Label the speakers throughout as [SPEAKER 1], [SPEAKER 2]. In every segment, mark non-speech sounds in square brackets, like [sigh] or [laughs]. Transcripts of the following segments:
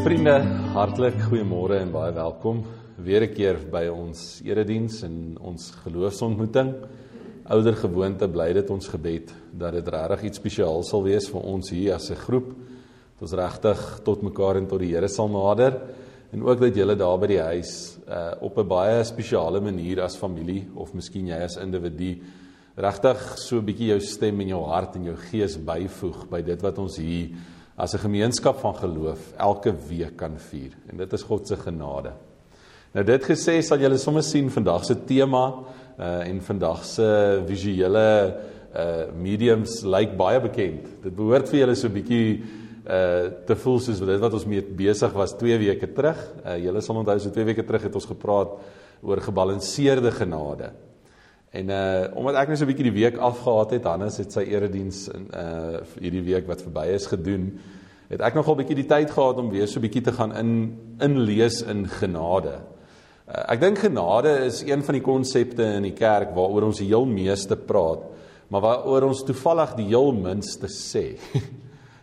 [SPEAKER 1] vriende, hartlik goeiemôre en baie welkom weer 'n keer by ons erediens en ons geloofsontmoeting. Ouder gewoonte bly dit ons gebed dat dit regtig iets spesiaals sal wees vir ons hier as 'n groep. Dat ons regtig tot mekaar en tot die Here sal nader en ook dat julle daar by die huis uh, op 'n baie spesiale manier as familie of miskien jy as individu regtig so 'n bietjie jou stem en jou hart en jou gees byvoeg by dit wat ons hier as 'n gemeenskap van geloof elke week kan vier en dit is God se genade. Nou dit gesê sal julle sommer sien vandag se tema uh en vandag se visuele uh mediums lyk like baie bekend. Dit behoort vir julle so 'n bietjie uh te voel soos dit wat ons mee besig was 2 weke terug. Uh julle sal onthou so 2 weke terug het ons gepraat oor gebalanseerde genade. En uh omdat ek net so 'n bietjie die week afgehaat het, Hannes het sy erediens in uh hierdie week wat verby is gedoen, het ek nogal 'n bietjie die tyd gehad om weer so 'n bietjie te gaan in inlees in genade. Uh, ek dink genade is een van die konsepte in die kerk waaroor ons die heel meeste praat, maar waaroor ons toevallig die heel minste sê. [laughs]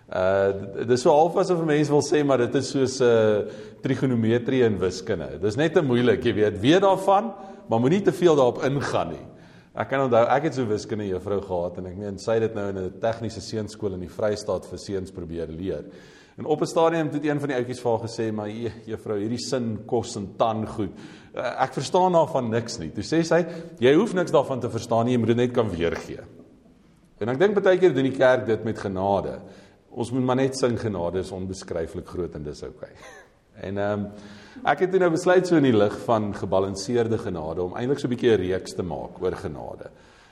[SPEAKER 1] Uh dis so half asof mense wil sê maar dit is soos 'n uh, trigonometrie in wiskunde. Dis net te moeilik, jy weet. Weet daarvan, maar moenie te veel daarop ingaan nie. Ek kan onthou ek het so wiskunde juffrou gehad en ek meen sy het dit nou in 'n tegniese seunskool in die Vrystaat vir seuns probeer leer. En op 'n stadium het een van die ouetjies vir haar gesê, "Maar juffrou, hierdie sin kos en tan goed. Eh, ek verstaan daarvan niks nie." Toe sê sy, "Jy hoef niks daarvan te verstaan nie, jy moet dit net kan weergee." En ek dink baie keer doen die kerk dit met genade. Ons moet maar net sing genade is onbeskryflik groot en dis oukei. Okay. [laughs] En ehm um, ek het nou besluit so in die lig van gebalanseerde genade om eintlik so 'n bietjie 'n reeks te maak oor genade.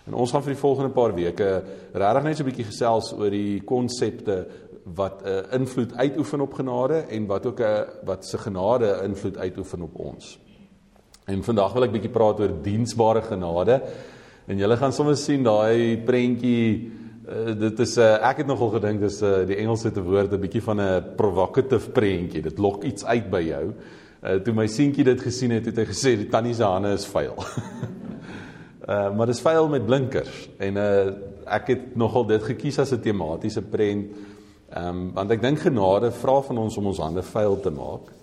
[SPEAKER 1] En ons gaan vir die volgende paar weke regtig net so 'n bietjie gesels oor die konsepte wat 'n uh, invloed uitoefen op genade en wat ook 'n uh, wat se genade invloed uitoefen op ons. En vandag wil ek bietjie praat oor diensbare genade. En julle gaan sommer sien daai prentjie Uh, dit is uh, ek het nogal gedink dis uh, die Engelse te woord 'n bietjie van 'n provocative prentjie. Dit lok iets uit by jou. Uh, toe my seentjie dit gesien het, het hy gesê die tannie se hande is vuil. uh [laughs] maar dis vuil met blinkers en uh ek het nogal dit gekies as 'n tematiese prent. Ehm um, want ek dink genade vra van ons om ons hande vuil te maak.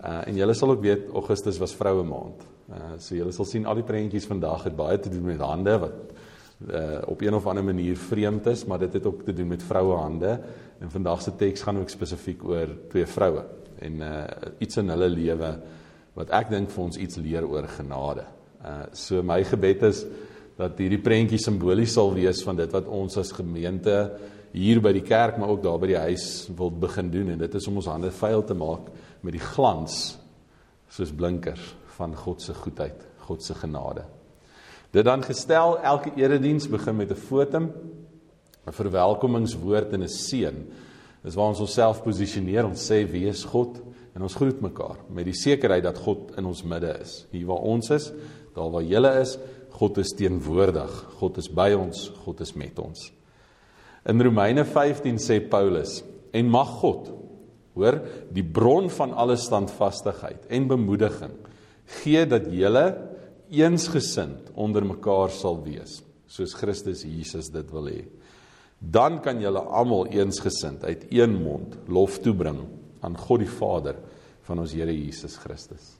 [SPEAKER 1] Uh en julle sal ook weet Augustus was vroue maand. Uh so julle sal sien al die prentjies vandag het baie te doen met hande wat uh, op een of ander manier vreemd is, maar dit het ook te doen met vroue hande. En vandag se teks gaan ook spesifiek oor twee vroue en uh, iets in hulle lewe wat ek dink vir ons iets leer oor genade. Uh so my gebed is dat hierdie prentjie simbolies sal wees van dit wat ons as gemeente hier by die kerk maar ook daar by die huis wil begin doen en dit is om ons hande vuil te maak met die glans soos blinkers van God se goedheid, God se genade. Dit dan gestel elke erediens begin met 'n fotum, 'n verwelkomingswoord en 'n seën. Dis waar ons onsself posisioneer, ons sê wie is God en ons groet mekaar met die sekerheid dat God in ons midde is. Hier waar ons is, daar waar jy is, God is teenwoordig. God is by ons, God is met ons. In Romeine 15 sê Paulus: "En mag God, hoor, die bron van alle standvastigheid en bemoediging, gee dat julle eensgesind onder mekaar sal wees, soos Christus Jesus dit wil hê. Dan kan julle almal eensgesind uit een mond lof toebring aan God die Vader van ons Here Jesus Christus.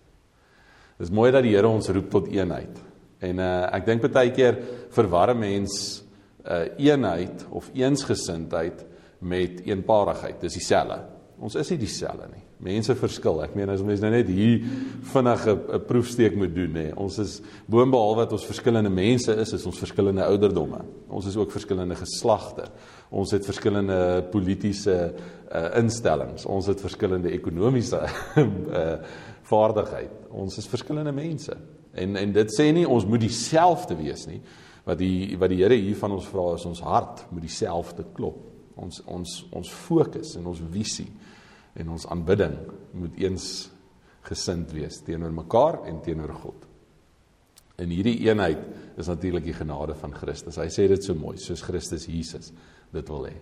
[SPEAKER 1] Dis mooi dat die Here ons roep tot eenheid. En uh ek dink baie keer verwar mense uh eenheid of eensgesindheid met eenparigheid. Dis dieselfde. Ons is nie dieselfde nie. Mense verskil. Ek meen as mense nou net hier vinnig 'n proefsteek moet doen nê. Ons is boonbehalwe wat ons verskillende mense is, is ons verskillende ouderdomme. Ons is ook verskillende geslagte. Ons het verskillende politieke uh, instellings. Ons het verskillende ekonomiese uh, [laughs] vaardigheid. Ons is verskillende mense. En en dit sê nie ons moet dieselfde wees nie. Wat die wat die Here hier van ons vra is ons hart moet dieselfde klop. Ons ons ons fokus en ons visie en ons aanbidding moet eens gesind wees teenoor mekaar en teenoor God. In hierdie eenheid is natuurlik die genade van Christus. Hy sê dit so mooi, soos Christus Jesus dit wil hê.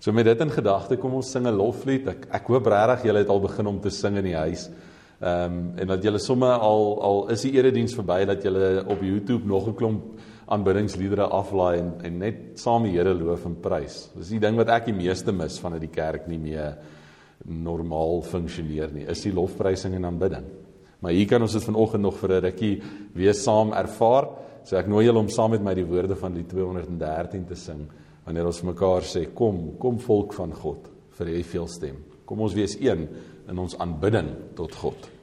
[SPEAKER 1] So met dit in gedagte kom ons sing 'n loflied. Ek ek hoop regtig julle het al begin om te sing in die huis. Ehm um, en dat julle sommer al al is die erediens verby dat julle op YouTube nog 'n klomp aanbiddingsliedere aflaai en en net saam die Here loof en prys. Dis die ding wat ek die meeste mis van uit die kerk nie meer normaal funksioneer nie. Is die lofprysing en aanbidding. Maar hier kan ons dit vanoggend nog vir 'n rukkie weer saam ervaar. So ek nooi julle om saam met my die woorde van die 213 te sing wanneer ons mekaar sê kom, kom volk van God vir hy veel stem. Kom ons wees een in ons aanbidding tot God.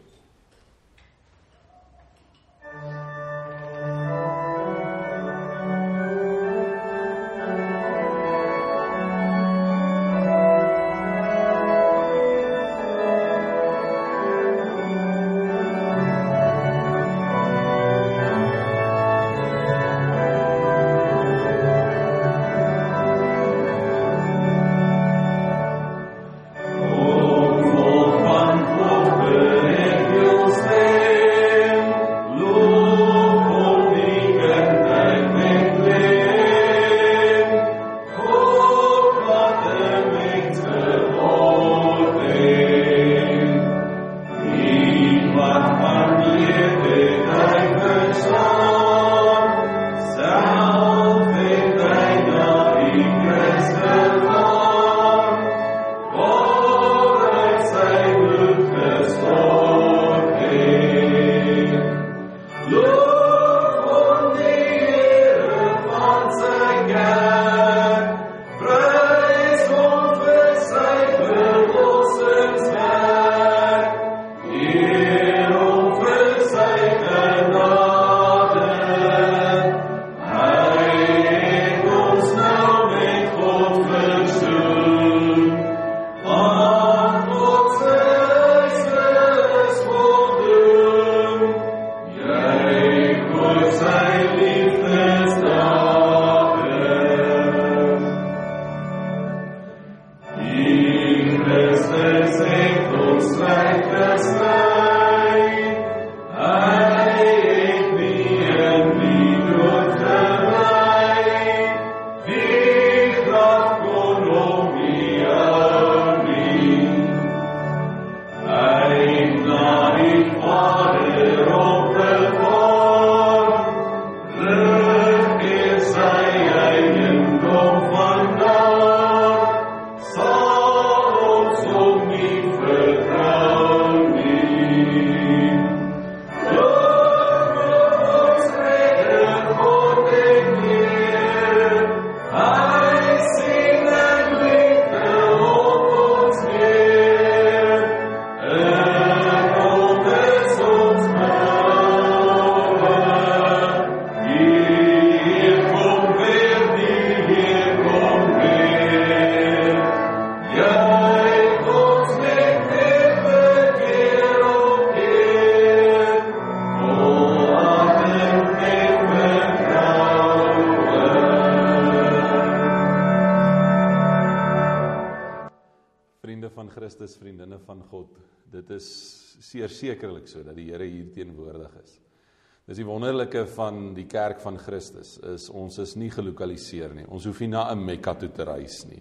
[SPEAKER 1] Dis die wonderlike van die kerk van Christus is ons is nie gelokaliseer nie. Ons hoef nie na 'n Mekka toe te reis nie.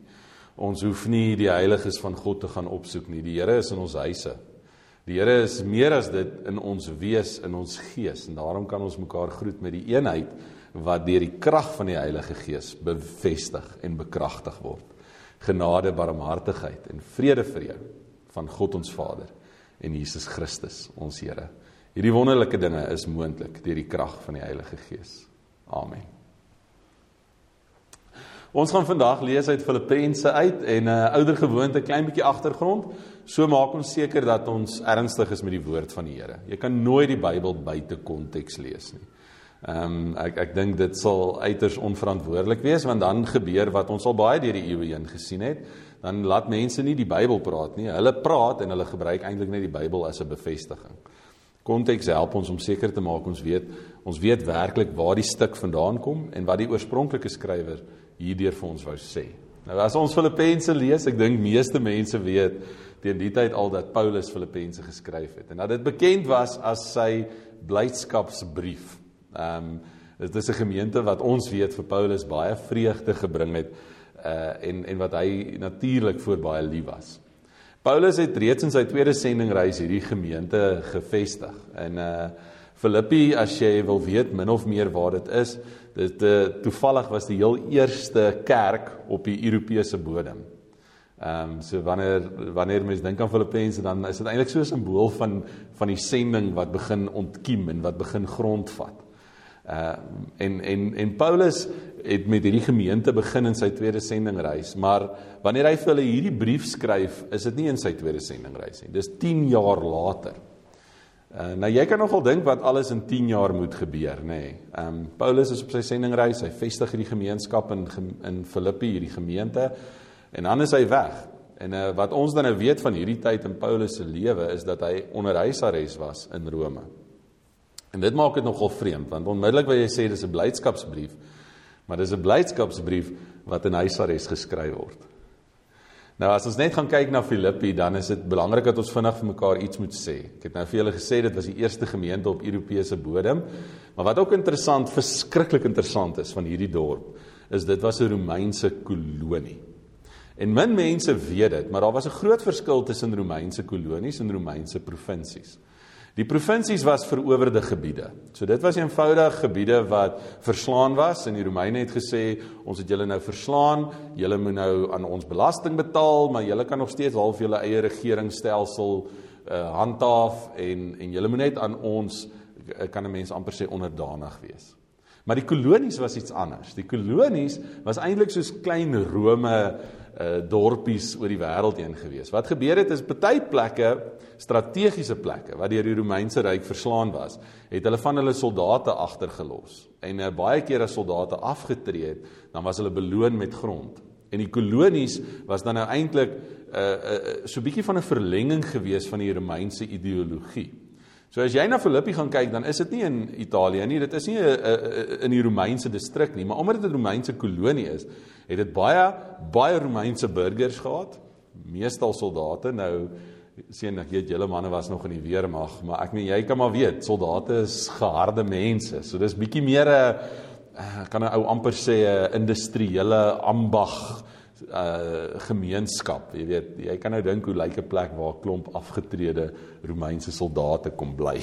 [SPEAKER 1] Ons hoef nie die heiliges van God te gaan opsoek nie. Die Here is in ons huise. Die Here is meer as dit in ons wees, in ons gees en daarom kan ons mekaar groet met die eenheid wat deur die krag van die Heilige Gees bevestig en bekragtig word. Genade, barmhartigheid en vrede vir jou van God ons Vader en Jesus Christus, ons Here. Hierdie wonderlike dinge is moontlik deur die krag van die Heilige Gees. Amen. Ons gaan vandag lees uit Filippense uit en 'n uh, ouer gewoonte klein bietjie agtergrond. So maak ons seker dat ons ernstig is met die woord van die Here. Jy kan nooit die Bybel buite konteks lees nie. Ehm um, ek ek dink dit sal uiters onverantwoordelik wees want dan gebeur wat ons al baie deur die eeue heen gesien het dan laat mense nie die Bybel praat nie. Hulle praat en hulle gebruik eintlik net die Bybel as 'n bevestiging. Konteks help ons om seker te maak ons weet ons weet werklik waar die stuk vandaan kom en wat die oorspronklike skrywer hierdeur vir ons wou sê. Nou as ons Filippense lees, ek dink meeste mense weet teen die tyd al dat Paulus Filippense geskryf het en dat dit bekend was as sy blydskapsbrief. Ehm um, dit is 'n gemeente wat ons weet vir Paulus baie vreugde gebring het uh en en wat hy natuurlik voor baie lief was. Paulus het reeds in sy tweede sendingreis hierdie gemeente gevestig. In uh Filippi, as jy wil weet min of meer waar dit is, dit uh, toevallig was die heel eerste kerk op die Europese bodem. Ehm um, so wanneer wanneer mense dink aan Filippense dan is dit eintlik so 'n simbool van van die sending wat begin ontkiem en wat begin grondvat. Uh en en en Paulus het met hierdie gemeente begin in sy tweede sendingreis, maar wanneer hy vir hulle hierdie brief skryf, is dit nie in sy tweede sendingreis nie. Dis 10 jaar later. Uh, nou jy kan nogal dink wat alles in 10 jaar moet gebeur, nê. Nee. Ehm um, Paulus is op sy sendingreis, hy vestig hierdie gemeenskap in in Filippi, hierdie gemeente en dan is hy weg. En uh, wat ons dan nou weet van hierdie tyd in Paulus se lewe is dat hy onder huisarrest was in Rome. En dit maak dit nogal vreemd want onmiddellik wil jy sê dis 'n blydskapsbrief, maar dis 'n blydskapsbrief wat in huisarrest geskryf word. Nou as ons net gaan kyk na Filippi, dan is dit belangrik dat ons vinnig vir mekaar iets moet sê. Ek het nou vir julle gesê dit was die eerste gemeente op Europese bodem. Maar wat ook interessant, verskriklik interessant is van hierdie dorp, is dit was 'n Romeinse kolonie. En min mense weet dit, maar daar was 'n groot verskil tussen Romeinse kolonies en Romeinse provinsies. Die provinsies was verowerde gebiede. So dit was eenvoudig gebiede wat verslaan was en die Romeine het gesê ons het julle nou verslaan, julle moet nou aan ons belasting betaal, maar julle kan nog steeds half julle eie regeringsstelsel uh, handhaaf en en julle moet net aan ons uh, kan 'n mens amper sê onderdanig wees. Maar die kolonies was iets anders. Die kolonies was eintlik soos klein Rome uh dorpies oor die wêreld heen gewees. Wat gebeur het is baie plekke, strategiese plekke wat deur die Romeinse ryk verslaan was, het hulle van hulle soldate agtergelos. En uh, baie keer as soldate afgetree het, dan was hulle beloon met grond. En die kolonies was dan nou eintlik 'n uh, uh, so 'n bietjie van 'n verlenging gewees van die Romeinse ideologie. So as jy na Filippi gaan kyk, dan is dit nie in Italië nie, dit is nie 'n uh, uh, in die Romeinse distrik nie, maar omdat dit 'n Romeinse kolonie is, het dit baie baie Romeinse burgers gehad, meestal soldate. Nou sien ek weet julle manne was nog in die weermag, maar ek meen jy kan maar weet, soldate is geharde mense. So dis bietjie meer 'n kan 'n ou amper sê 'n industriële ambag uh gemeenskap. Jy weet, jy kan nou dink hoe lyk 'n plek waar 'n klomp afgetrede Romeinse soldate kom bly.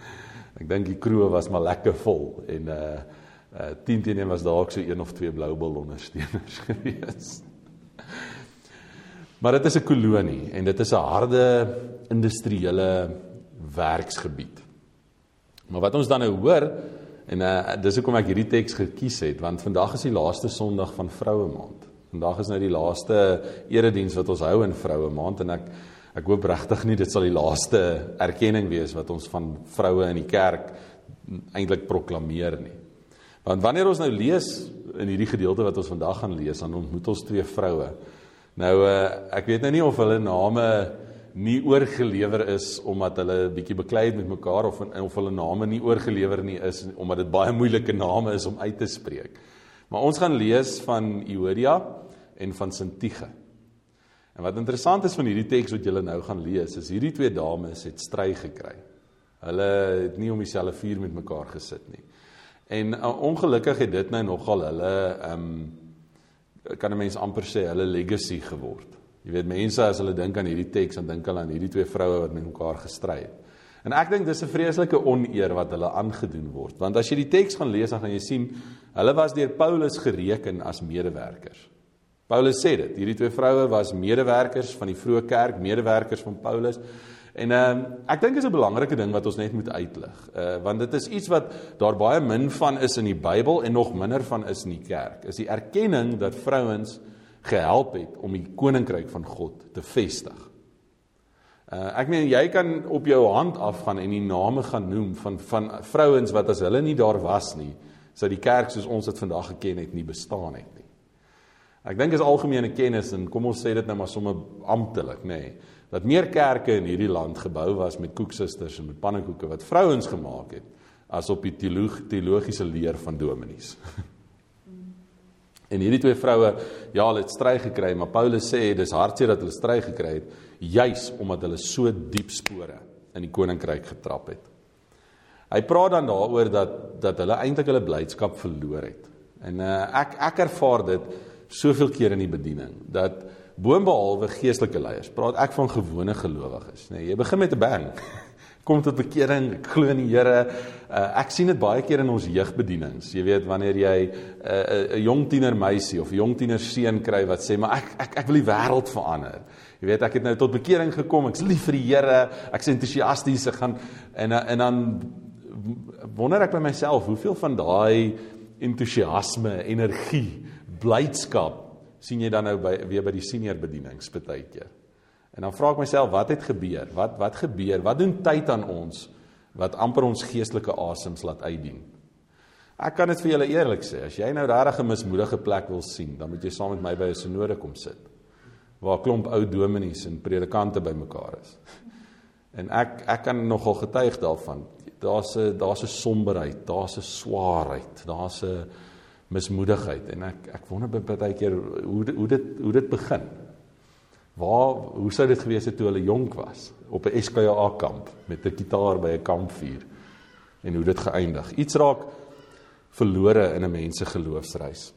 [SPEAKER 1] [laughs] ek dink die kroeg was maar lekker vol en uh uh 10 teen 1 was ook so een of twee Bloubil ondersteuners [laughs] gewees. maar dit is 'n kolonie en dit is 'n harde industriële werksgebied. Maar wat ons dan nou hoor en uh dis hoekom ek hierdie teks gekies het want vandag is die laaste Sondag van Vroue Maand. Vandag is nou die laaste erediens wat ons hou in Vroue Maand en ek ek hoop regtig nie dit sal die laaste erkenning wees wat ons van vroue in die kerk eintlik proklameer nie. Want wanneer ons nou lees in hierdie gedeelte wat ons vandag gaan lees, dan ontmoet ons twee vroue. Nou uh, ek weet nou nie of hulle name nie oorgelewer is omdat hulle bietjie beklei het met mekaar of of hulle name nie oorgelewer nie is omdat dit baie moeilike name is om uit te spreek. Maar ons gaan lees van Iodia en van Sintige. En wat interessant is van hierdie teks wat julle nou gaan lees, is hierdie twee dames het stry gekry. Hulle het nie om dieselfde vuur met mekaar gesit nie. En uh, ongelukkig het dit nou nogal hulle ehm um, kan 'n mens amper sê hulle legacy geword. Jy weet mense as hulle dink aan hierdie teks, dan dink hulle aan hierdie twee vroue wat met mekaar gestry het. En ek dink dis 'n vreeslike oneer wat hulle aangedoen word, want as jy die teks gaan lees, dan gaan jy sien hulle was deur Paulus gereken as medewerkers. Paulus sê dit. Hierdie twee vroue was medewerkers van die vroeë kerk, medewerkers van Paulus. En ehm uh, ek dink is 'n belangrike ding wat ons net moet uitlig. Uh want dit is iets wat daar baie min van is in die Bybel en nog minder van is in die kerk. Is die erkenning dat vrouens gehelp het om die koninkryk van God te vestig. Uh ek meen jy kan op jou hand afgaan en die name gaan noem van van vrouens wat as hulle nie daar was nie, sou die kerk soos ons dit vandag geken het nie bestaan het nie. Ek dink is algemene kennis en kom ons sê dit nou maar sommer amptelik, nê, nee, dat meer kerke in hierdie land gebou was met koeksusters en met pannekoeke wat vrouens gemaak het as op die teoloog, teologiese leer van dominees. [laughs] en hierdie twee vroue, ja, hulle het stry gekry, maar Paulus sê dis hartseer dat hulle stry gekry het juis omdat hulle so diep spore in die koninkryk getrap het. Hy praat dan daaroor dat dat hulle eintlik hulle blydskap verloor het. En uh, ek ek ervaar dit soveel keer in die bediening dat boonbehalwe geestelike leiers, praat ek van gewone gelowiges, nê. Nee, jy begin met 'n bang. [laughs] kom tot bekering, ek glo in die Here. Uh, ek sien dit baie keer in ons jeugbedienings. Jy weet wanneer jy 'n uh, 'n jong tiener meisie of jong tiener seun kry wat sê, "Maar ek ek ek wil die wêreld verander." Jy weet ek het nou tot bekering gekom. Ek's lief vir die Here. Ek's entoesiasties. Ek gaan en en dan wonder ek by myself, hoeveel van daai entoesiasme, energie, blydskap sien jy dan nou by weer by die senior bedienings baie keer. En dan vra ek myself, wat het gebeur? Wat wat gebeur? Wat doen tyd aan ons wat amper ons geestelike asems laat uitdien? Ek kan dit vir julle eerlik sê, as jy nou regtig 'n mismoedige plek wil sien, dan moet jy saam met my by 'n sinode kom sit waar 'n klomp ou dominees en predikante bymekaar is. [laughs] En ek ek kan nogal getuig daarvan. Daar's 'n daar's 'n somberheid, daar's 'n swaarheid, daar's 'n mismoedigheid en ek ek wonder baie keer hoe hoe dit hoe dit begin. Waar hoe sou dit gewees het toe hulle jonk was op 'n SKA kamp met 'n gitaar by 'n kampvuur en hoe dit geëindig. Iets raak verlore in 'n mens se geloofsreis.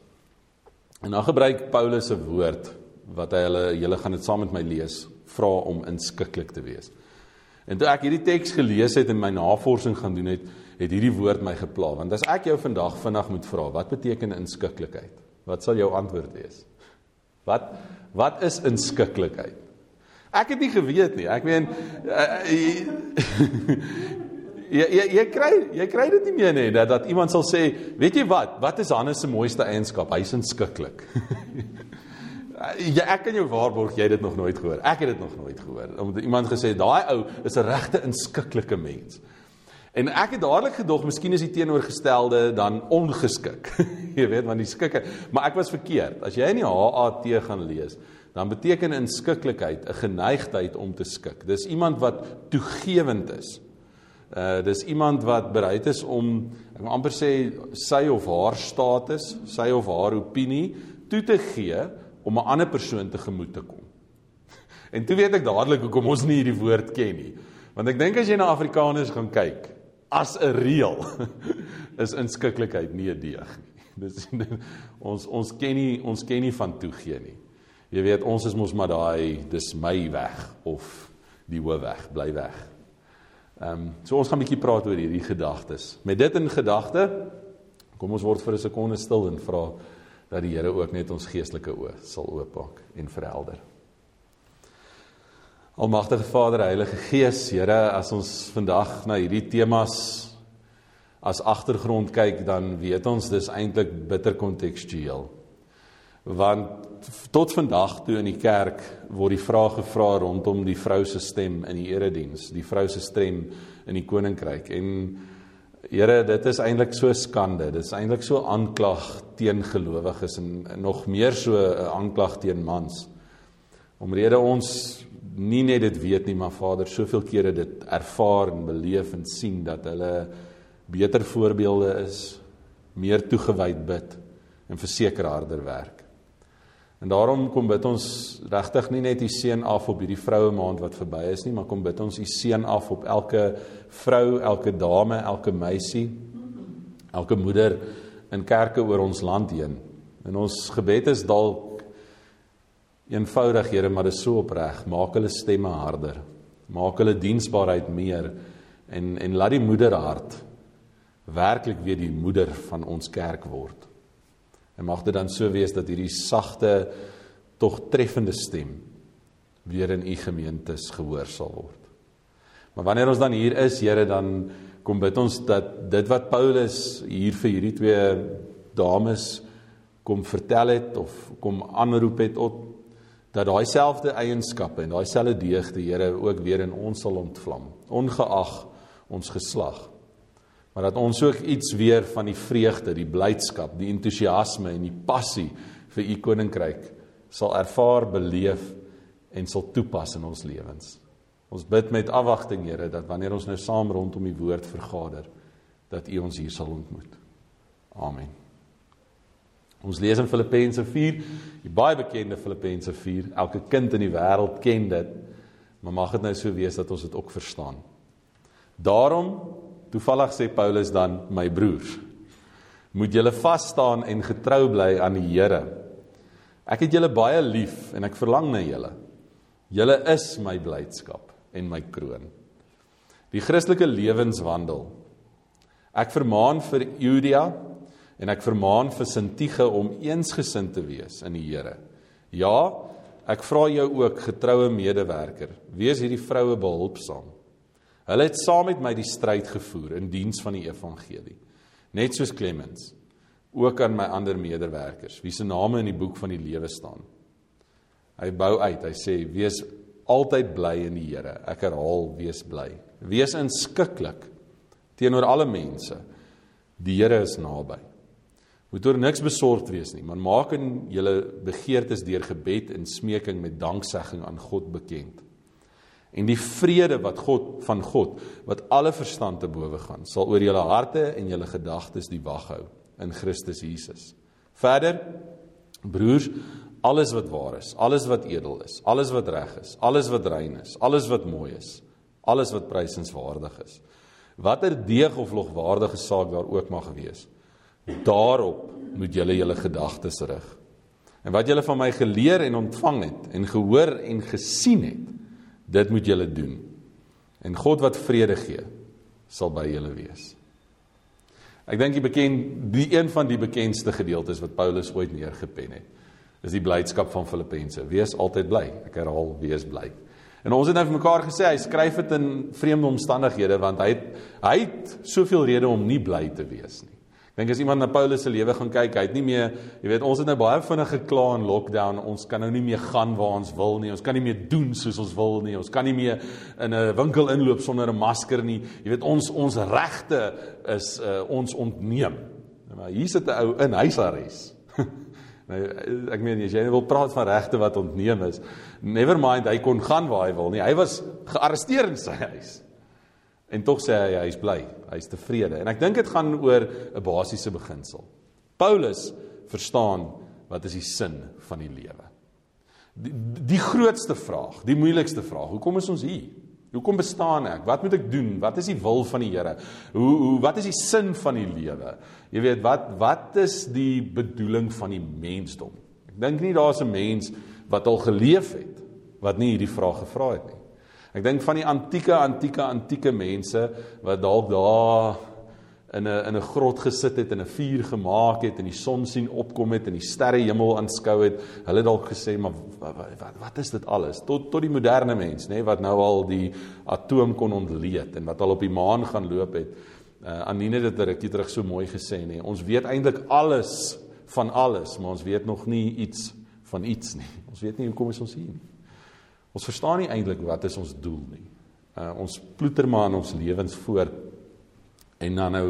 [SPEAKER 1] En dan gebruik Paulus 'n woord wat hy hulle julle gaan dit saam met my lees, vra om inskikkelik te wees. En toe ek hierdie teks gelees het en my navorsing gaan doen het, het hierdie woord my gepla. Want as ek jou vandag vinnig moet vra, wat beteken inskikkelikheid? Wat sal jou antwoord wees? Wat wat is inskikkelikheid? Ek het nie geweet nie. Ek meen uh, [laughs] jy jy jy kry jy kry dit nie meer nie dat dat iemand sal sê, weet jy wat? Wat is Hannes se mooiste eienskap? Hy's inskikkelik. [laughs] Ja, ek kan jou waarborg jy het dit nog nooit gehoor. Ek het dit nog nooit gehoor. Omdat iemand gesê daai ou is 'n regte inskiklike mens. En ek het dadelik gedog, miskien is die teenoorgestelde dan ongeskik. [laughs] jy weet, want die skikke, maar ek was verkeerd. As jy in die HAT gaan lees, dan beteken inskikkelikheid 'n geneigtheid om te skik. Dis iemand wat toegewend is. Uh dis iemand wat bereid is om ek wil amper sê sy of haar status, sy of haar opinie toe te gee om 'n ander persoon te gemoed te kom. [laughs] En toe weet ek dadelik hoekom ons nie hierdie woord ken nie. Want ek dink as jy na Afrikaners gaan kyk, as 'n reël [laughs] is inskikkelikheid nie 'n deeg nie. [laughs] Dis ons ons ken nie ons ken nie van toegee nie. Jy weet ons is mos maar daai dis my weg of die hoë weg, bly weg. Ehm um, so ons gaan 'n bietjie praat oor hierdie gedagtes. Met dit in gedagte kom ons word vir 'n sekonde stil en vra dat die Here ook net ons geestelike oë sal oopmaak en verhelder. Almagtige Vader, Heilige Gees, Here, as ons vandag na hierdie temas as agtergrond kyk, dan weet ons dis eintlik bitter kontekstueel. Want tot vandag toe in die kerk word die vraag gevra rondom die vrou se stem in die erediens, die vrou se stem in die koninkryk. En Here, dit is eintlik so skande. Dit is eintlik so aanklag teen gelowiges en nog meer so 'n aanklag teen mans. Omrede ons nie net dit weet nie, maar Vader, soveel kere dit ervaar en beleef en sien dat hulle beter voorbeelde is, meer toegewyd bid en verseker harder werk. En daarom kom bid ons regtig nie net die seën af op hierdie vroue maand wat verby is nie, maar kom bid ons die seën af op elke vrou, elke dame, elke meisie, elke moeder in kerke oor ons land heen. En ons gebed is dalk Eenvoudig, Here, maar dit is so opreg. Maak hulle stemme harder. Maak hulle diensbaarheid meer en en laat die moederhart werklik weer die moeder van ons kerk word. En mag dit dan so wees dat hierdie sagte tog treffende stem weer in u gemeentes gehoor sal word. Maar wanneer ons dan hier is, Here, dan kom bid ons dat dit wat Paulus hier vir hierdie twee dames kom vertel het of kom aanroep het op dat daai selfde eienskappe en daai selfde deeg die Here ook weer in ons sal ontvlam ongeag ons geslag maar dat ons ook iets weer van die vreugde die blydskap die entoesiasme en die passie vir u koninkryk sal ervaar beleef en sal toepas in ons lewens ons bid met afwagting Here dat wanneer ons nou saam rondom die woord vergader dat u ons hier sal ontmoet amen Ons lees in Filippense 4, die baie bekende Filippense 4. Elke kind in die wêreld ken dit. Maar mag dit nou so wees dat ons dit ook verstaan. Daarom, toevallig sê Paulus dan, my broers, moet julle vas staan en getrou bly aan die Here. Ek het julle baie lief en ek verlang na julle. Julle is my blydskap en my kroon. Die Christelike lewenswandel. Ek vermaan vir Judia en ek vermaan vir Sintige om eensgesind te wees in die Here. Ja, ek vra jou ook getroue medewerker, wees hierdie vroue behulpsaam. Hulle het saam met my die stryd gevoer in diens van die evangelie, net soos Clemens, ook aan my ander medewerkers, wie se name in die boek van die lewe staan. Hy bou uit, hy sê wees altyd bly in die Here. Ek herhaal, wees bly. Wees inskikkelik teenoor alle mense. Die Here is naby. Moet oor niks besorgd wees nie, maar maak in julle begeertes deur gebed en smeking met danksegging aan God bekend. En die vrede wat God van God wat alle verstand te bowe gaan, sal oor julle harte en julle gedagtes die wag hou in Christus Jesus. Verder broers, alles wat waar is, alles wat edel is, alles wat reg is, alles wat rein is, alles wat mooi is, alles wat prysenswaardig is. Watter deeg of logwaardige saak daar ook mag wees, daarop moet julle julle gedagtes rig. En wat julle van my geleer en ontvang het en gehoor en gesien het, dit moet julle doen. En God wat vrede gee, sal by julle wees. Ek dink die bekend die een van die bekendste gedeeltes wat Paulus ooit neergepen het is die blydskap van Filippense. Wees altyd bly. Ek herhaal, wees bly. En ons het nou vir mekaar gesê hy skryf dit in vreemde omstandighede want hy het, hy het soveel redes om nie bly te wees nie. Dink as iemand na Paulus se lewe gaan kyk, hy het nie meer, jy weet, ons het nou baie vinnig gekla in lockdown. Ons kan nou nie meer gaan waar ons wil nie. Ons kan nie meer doen soos ons wil nie. Ons kan nie meer in 'n winkel inloop sonder 'n masker nie. Jy weet, ons ons regte is uh, ons ontneem. Maar hier sit 'n ou in huisarrest. [laughs] Nou ek meen as jy wil praat van regte wat ontneem is, never mind hy kon gaan waar hy wil nie. Hy was gearresteer in sy huis. En tog sê hy hy's bly, hy's tevrede. En ek dink dit gaan oor 'n basiese beginsel. Paulus verstaan wat is die sin van die lewe. Die, die grootste vraag, die moeilikste vraag, hoekom is ons hier? Hoekom bestaan ek? Wat moet ek doen? Wat is die wil van die Here? Hoe hoe wat is die sin van die lewe? Jy weet, wat wat is die bedoeling van die mensdom? Ek dink nie daar's 'n mens wat al geleef het wat nie hierdie vraag gevra het nie. Ek dink van die antieke antieke antieke mense wat dalk daar in 'n in 'n grot gesit het en 'n vuur gemaak het en die son sien opkom het en die sterrehemel aanskou het, hulle dalk gesê maar wat, wat wat is dit alles? Tot tot die moderne mens, nê, nee, wat nou al die atoom kon ontleed en wat al op die maan gaan loop het. Uh, Anine het dit rukkie terug so mooi gesê, nê. Nee, ons weet eintlik alles van alles, maar ons weet nog nie iets van iets nie. Ons weet nie hoe kom ons hier nie. Ons verstaan nie eintlik wat is ons doel nie. Uh, ons ploeter maar in ons lewens voort En dan nou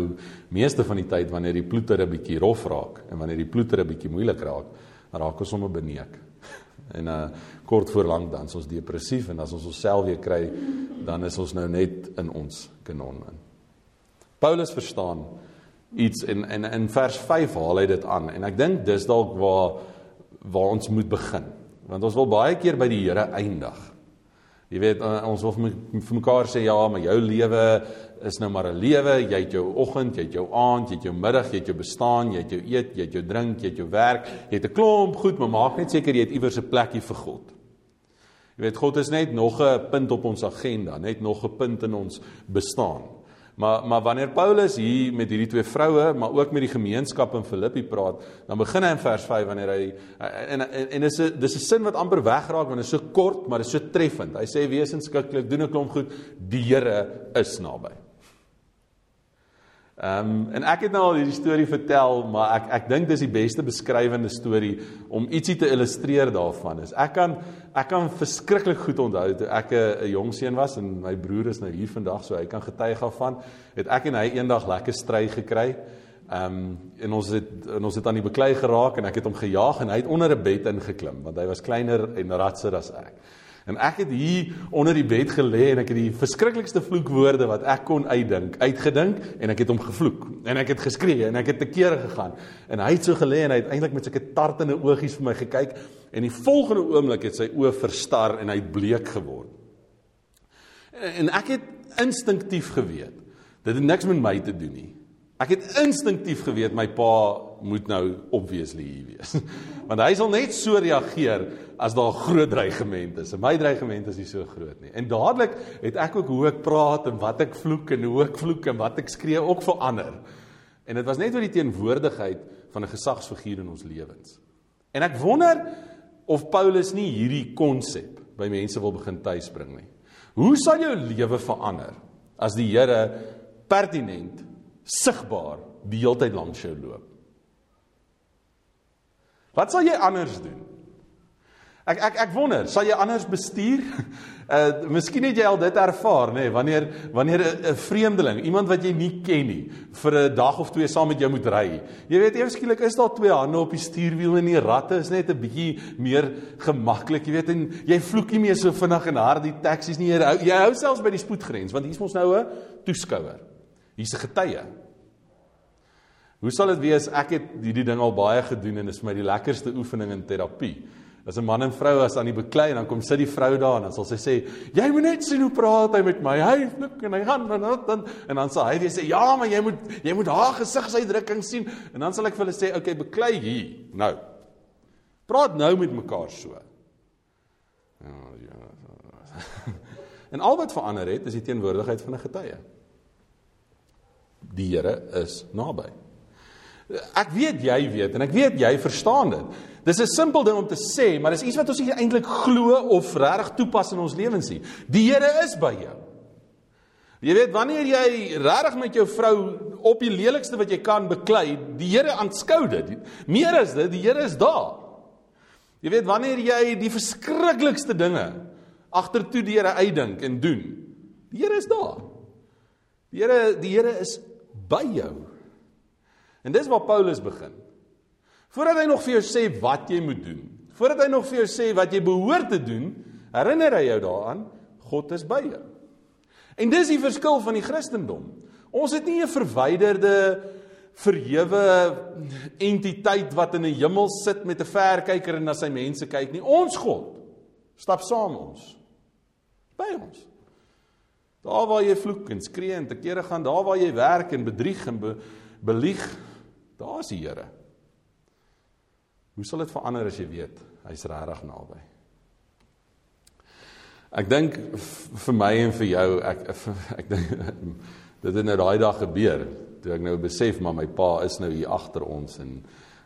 [SPEAKER 1] meeste van die tyd wanneer die ploeter 'n bietjie rof raak en wanneer die ploeter 'n bietjie moeilik raak, raak ons sommer beneek. [laughs] En uh kort voor lank dan is ons depressief en as ons onsself weer kry, dan is ons nou net in ons kanon in. Paulus verstaan iets en en in vers 5 haal hy dit aan en ek dink dis dalk waar waar ons moet begin. Want ons wil baie keer by die Here eindig. Jy weet uh, ons wil vir mekaar sê ja, maar jou lewe is nou maar 'n lewe. Jy het jou oggend, jy het jou aand, jy het jou middag, jy het jou bestaan, jy het jou eet, jy het jou drink, jy het jou werk. Jy het 'n klomp goed, maar maak net seker jy het iewers 'n plekkie vir God. Jy weet God is net nog 'n punt op ons agenda, net nog 'n punt in ons bestaan. Maar maar wanneer Paulus hier met hierdie twee vroue, maar ook met die gemeenskap in Filippi praat, dan begin hy in vers 5 wanneer hy en en, en dis 'n dis 'n sin wat amper wegraak want dit is so kort, maar dit is so treffend. Hy sê wesenskiklik doen 'n klomp goed, die Here is naby. Ehm um, en ek het nou al hierdie storie vertel, maar ek ek dink dis die beste beskrywende storie om ietsie te illustreer daarvan. Is ek kan ek kan verskriklik goed onthou toe ek 'n jong seun was en my broer is nou hier vandag, so hy kan getuig daarvan. Het ek en hy eendag lekker stry gekry. Ehm um, en ons het en ons het aan die beklei geraak en ek het hom gejaag en hy het onder 'n bed ingeklim want hy was kleiner en ratser as ek. En ek het hier onder die bed gelê en ek het die verskriklikste vloekwoorde wat ek kon uitdink, uitgedink en ek het hom gevloek. En ek het geskree en ek het te kere gegaan. En hy het so gelê en hy het eintlik met sulke tartende oogies vir my gekyk en die volgende oomblik het sy oë verstar en hy het bleek geword. En ek het instinktief geweet dit het niks met my te doen nie. Ek het instinktief geweet my pa moet nou obviously hier wees. [laughs] Want hy sal net so reageer as daar groot dreigement is. En my dreigement is nie so groot nie. En dadelik het ek ook hoe ek praat en wat ek vloek en hoe ek vloek en wat ek skree ook verander. En dit was net oor die teenwoordigheid van 'n gesagsfiguur in ons lewens. En ek wonder of Paulus nie hierdie konsep by mense wil begin tuisbring nie. Hoe sal jou lewe verander as die Here pertinent sigbaar die hele tyd langs jou loop? Wat sal jy anders doen? Ek ek ek wonder, sal jy anders bestuur? [laughs] Uh miskien het jy al dit ervaar, nê, nee, wanneer wanneer 'n vreemdeling, iemand wat jy nie ken nie, vir 'n dag of twee saam met jou moet ry. Jy weet eers skielik is daar twee hande op die stuurwiel en die ratte is net 'n bietjie meer gemaklik, jy weet en jy vloek nie meer so vinnig en hard die taksies nie. Jy hou, jy hou selfs by die spoedgrens want hier's mos nou 'n toeskouer. Hier's 'n getuie. Hoe sal dit wees ek het hierdie ding al baie gedoen en dit is my die lekkerste oefening in terapie. As 'n man en vrou as aan die beklei en dan kom sit die vrou daar en dan sal sy sê, "Jy moet net sien hoe praat hy met my. Hy flik en hy gaan en dan en dan sal hy weer sê, "Ja, maar jy moet jy moet haar gesigsuitdrukking sien." En dan sal ek vir hulle sê, "Oké, okay, beklei hier. Nou. Praat nou met mekaar so." Ja, ja. [laughs] En al wat verander het is die teenwoordigheid van 'n getuie. Die Here is naby. Ek weet jy weet en ek weet jy verstaan dit. Dis 'n simpel ding om te sê, maar dis iets wat ons nie eintlik glo of regtig toepas in ons lewens nie. Die Here is by jou. Jy weet wanneer jy regtig met jou vrou op die lelikste wat jy kan beklei, die Here aanskou dit. Meer as dit, die Here is daar. Jy weet wanneer jy die verskriklikste dinge agtertoe die Here uitdink en doen. Die Here is daar. Die Here die Here is by jou. En dis waar Paulus begin. Voordat hy nog vir jou sê wat jy moet doen, voordat hy nog vir jou sê wat jy behoort te doen, herinner hy jou daaraan God is by jou. En dis die verskil van die Christendom. Ons het nie 'n verwyderde verhewe entiteit wat in 'n hemel sit met 'n verkyker en na sy mense kyk nie. Ons God stap saam ons by ons. Daar waar jy vloek en skree en te kere gaan, daar waar jy werk en bedrieg en be, belieg, Daar's die Here. Hoe sal dit verander as jy weet hy's regtig naby? Ek dink vir my en vir jou ek [laughs] ek dink dit het nou daai dag gebeur toe ek nou besef maar my pa is nou hier agter ons en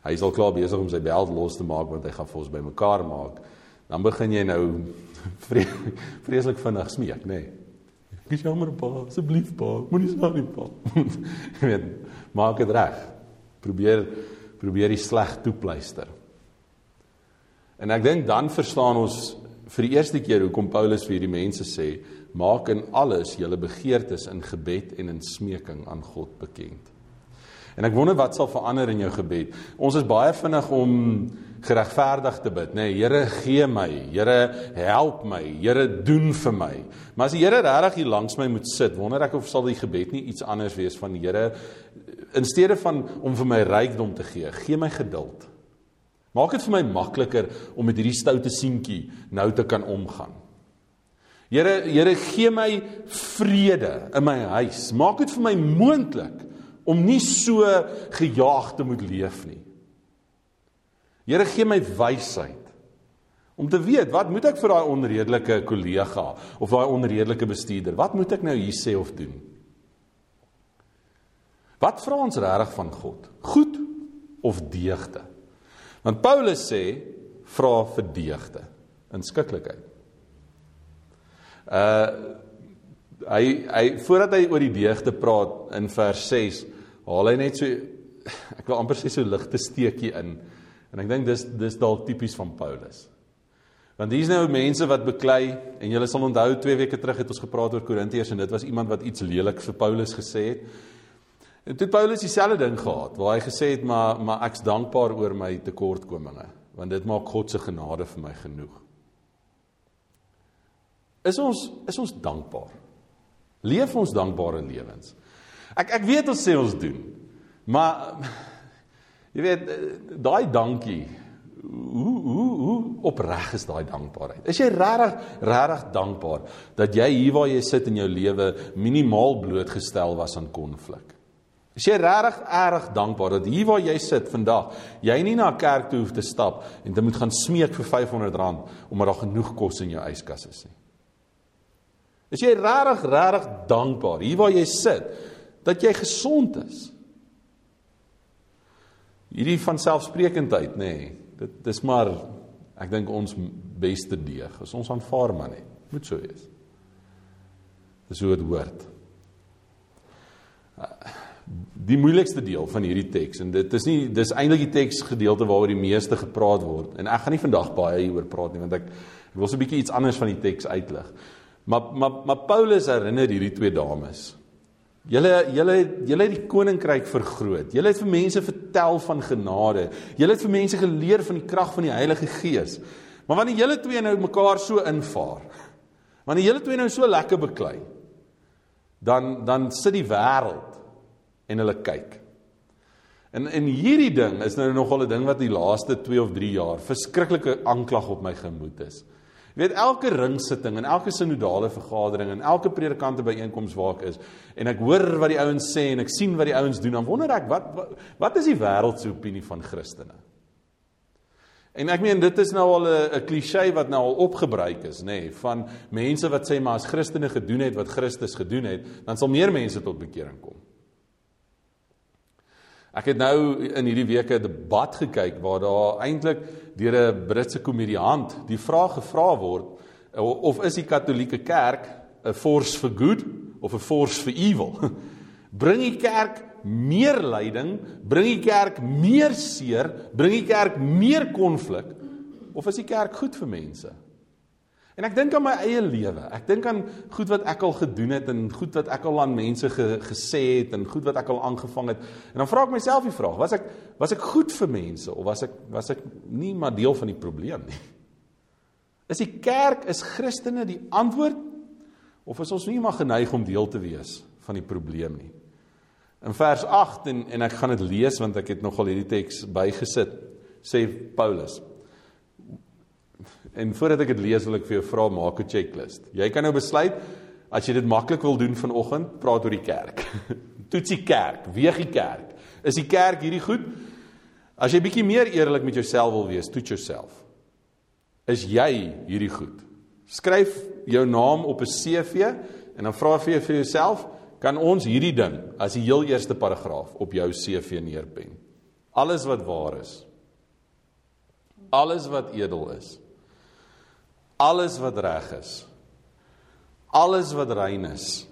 [SPEAKER 1] hy is al klaar besig om sy beld los te maak want hy gaan vir ons bymekaar maak. Dan begin jy nou [laughs] vreeslik vinnig smeek, nê. Nee. Ek is jammer pa, asseblief pa, moenie sê nie pa. [laughs] Jy weet, maak dit reg probeer probeer die sleg toepluister. En ek dink dan verstaan ons vir die eerste keer hoekom Paulus vir hierdie mense sê maak in alles julle begeertes in gebed en in smeking aan God bekend. En ek wonder wat sal verander in jou gebed. Ons is baie vinnig om geregverdig te bid, nê. Nee, Here gee my, Here help my, Here doen vir my. Maar as die Here regtig hier langs my moet sit, wonder ek of sal die gebed nie iets anders wees van die Here in steede van om vir my rykdom te gee, gee my geduld. Maak dit vir my makliker om met hierdie stoute seentjie nou te kan omgaan. Here, Here gee my vrede in my huis. Maak dit vir my moontlik om nie so gejaag te moet leef nie. Here gee my wysheid om te weet wat moet ek vir daai onredelike kollega of daai onredelike bestuurder? Wat moet ek nou hier sê of doen? Wat vra ons regtig van God? Goed of deugde? Want Paulus sê vra vir deugde, inskikkelikheid. Uh hy hy voordat hy oor die deugde praat in vers 6, haal hy net so ek wil amper sê so ligte steekie in. En ek dink dis dis dalk tipies van Paulus. Want hier's nou mense wat beklei en julle sal onthou 2 weke terug het ons gepraat oor Korintiërs en dit was iemand wat iets lelik vir Paulus gesê het. En toe Paulus dieselfde ding gehad waar hy gesê het maar maar ek's dankbaar oor my tekortkominge want dit maak God se genade vir my genoeg. Is ons is ons dankbaar? Leef ons dankbare lewens? Ek ek weet ons sê ons doen. Maar jy weet daai dankie hoe hoe hoe opreg is daai dankbaarheid? Is jy regtig regtig dankbaar dat jy hier waar jy sit in jou lewe minimaal blootgestel was aan konflik? Is jy regtig erg dankbaar dat hier waar jy sit vandag, jy nie na 'n kerk toe hoef te stap en jy moet gaan smeek vir R500 omdat daar genoeg kos in jou yskas is nie? Is jy regtig regtig dankbaar hier waar jy sit dat jy gesond is? Hierdie van selfsprekendheid, nê. Nee, dit dis maar ek dink ons beste deeg. As ons aanvaar maar net. Moet so wees. Dis hoe dit hoort die moeilikste deel van hierdie teks en dit is nie dis eintlik die teks gedeelte waaroor die meeste gepraat word en ek gaan nie vandag baie hieroor praat nie want ek ek wil so 'n bietjie iets anders van die teks uitlig. Maar maar maar Paulus herinner hierdie twee dames. Julle julle julle het die koninkryk vergroot. Julle het vir mense vertel van genade. Julle het vir mense geleer van die krag van die Heilige Gees. Maar wanneer julle twee nou mekaar so invaar, wanneer julle twee nou so lekker beklei, dan dan sit die wêreld en hulle kyk. En en hierdie ding is nou nogal 'n ding wat die laaste 2 of 3 jaar verskriklike aanklag op my gemoed is. Weet elke ringsitting en elke sinodale vergadering en elke predikante byeenkoms waar ek is en ek hoor wat die ouens sê en ek sien wat die ouens doen, dan wonder ek wat wat, wat is die wêreld se opinie van Christene? En ek meen dit is nou al 'n 'n klise wat nou al opgebruik is, nê, nee, van mense wat sê maar as Christene gedoen het wat Christus gedoen het, dan sal meer mense tot bekering kom. Ek het nou in hierdie week 'n debat gekyk waar daar eintlik deur 'n Britse komediant die vraag gevra word of is die Katolieke Kerk 'n force for good of 'n force for evil? [laughs] Bring die kerk meer lyding, bring die kerk meer seer, bring die kerk meer konflik of is die kerk goed vir mense? En ek dink aan my eie lewe. Ek dink aan goed wat ek al gedoen het en goed wat ek al aan mense ge, gesê het en goed wat ek al aangevang het. En dan vra ek myself die vraag: Was ek was ek goed vir mense of was ek was ek nie maar deel van die probleem nie? Is die kerk is Christene die antwoord of is ons nie maar geneig om deel te wees van die probleem nie? In vers 8 en en ek gaan dit lees want ek het nogal hierdie teks bygesit sê Paulus En voordat ek dit lees, wil ek vir jou vra maak 'n checklist. Jy kan nou besluit as jy dit maklik wil doen vanoggend, praat oor die kerk. [laughs] Toets die kerk, weeg die kerk. Is die kerk hierdie goed? As jy bietjie meer eerlik met jouself wil wees, toets jouself. Is jy hierdie goed? Skryf jou naam op 'n CV en dan vra vir jou vir jouself, kan ons hierdie ding as die heel eerste paragraaf op jou CV neerpen? Alles wat waar is. Alles wat edel is alles wat reg is. Alles wat rein is.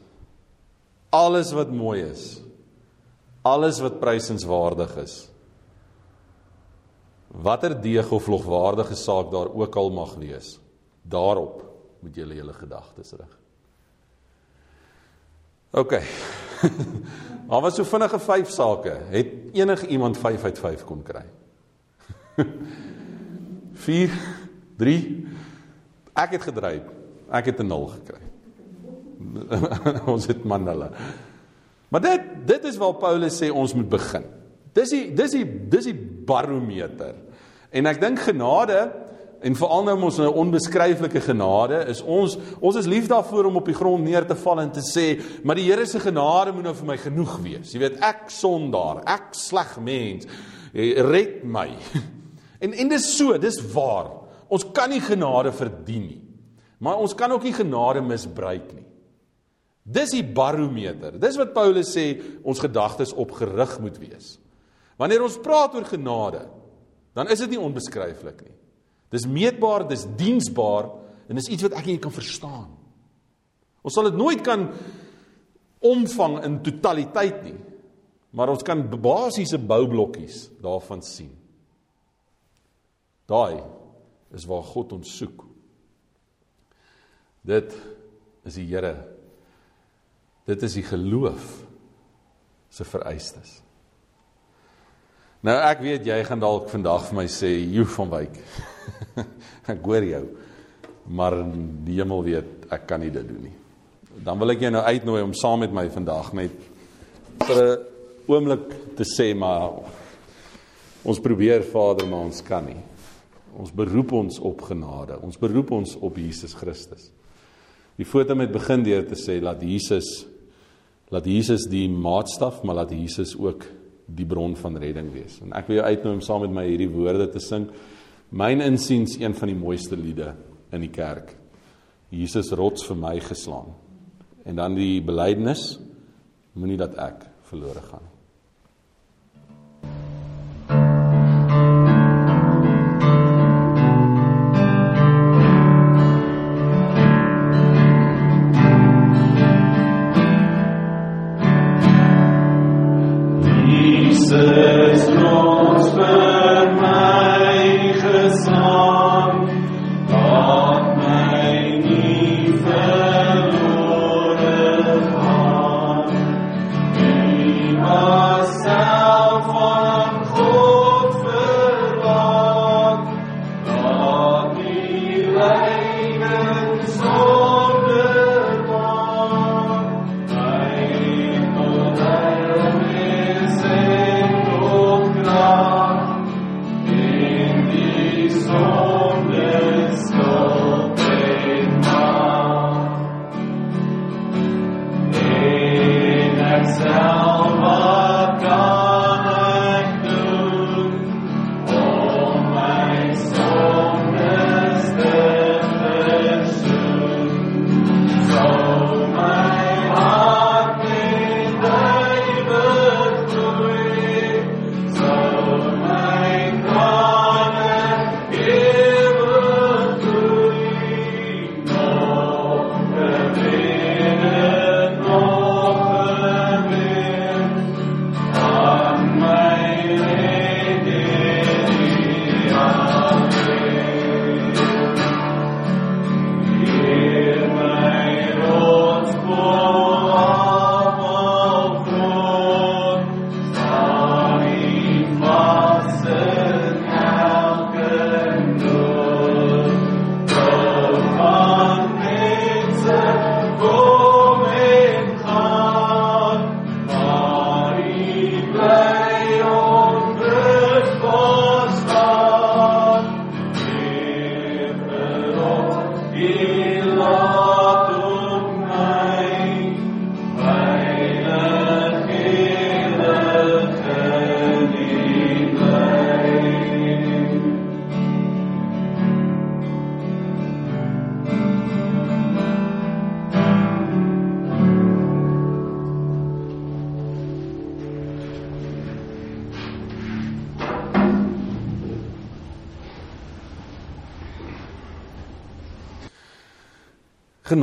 [SPEAKER 1] Alles wat mooi is. Alles wat prysenswaardig is. Watter deeg of logwaardige saak daar ook al mag wees daarop moet jy julle gedagtes rig. OK. [laughs] Maar was so vinnige vyf sake. Het enige iemand 5 uit 5 kon kry? [laughs] 4 3 Ek het gedryf. Ek het 'n 0 gekry. [laughs] ons het manele. Maar dit dit is waar Paulus sê ons moet begin. Dis die dis die dis die barometer. En ek dink genade en veral nou ons 'n onbeskryflike genade is ons ons is lief daarvoor om op die grond neer te val en te sê maar die Here se genade moet nou vir my genoeg wees. Jy weet ek sondaar, ek sleg mens. Red my. [laughs] En en dis so, dis waar. Ons kan nie genade verdien nie. Maar ons kan ook nie genade misbruik nie. Dis die barometer. Dis wat Paulus sê ons gedagtes op gerig moet wees. Wanneer ons praat oor genade, dan is dit nie onbeskryflik nie. Dis meetbaar, dis diensbaar en dis iets wat ek jy kan verstaan. Ons sal dit nooit kan omvang in totaliteit nie. Maar ons kan basiese boublokkies daarvan sien. Daai is waar God ons soek. Dit is die Here. Dit is die geloof se vereistes. Nou ek weet jy gaan dalk vandag vir my sê, "Jo van Wyk." [laughs] ek hoor jou. Maar die hemel weet ek kan nie dit doen nie. Dan wil ek jou nou uitnooi om saam met my vandag net vir 'n oomblik te sê maar ons probeer Vader maar ons kan nie. Ons beroep ons op genade. Ons beroep ons op Jesus Christus. Die foto met begin deur te sê laat Jesus Laat Jesus die maatstaf, maar laat Jesus ook die bron van redding wees. En ek wil jou uitnooi om saam met my hierdie woorde te sing. Myn insiens een van die mooiste liede in die kerk. Jesus rots vir my geslaan. En dan die belydenis moenie dat ek verlore gaan.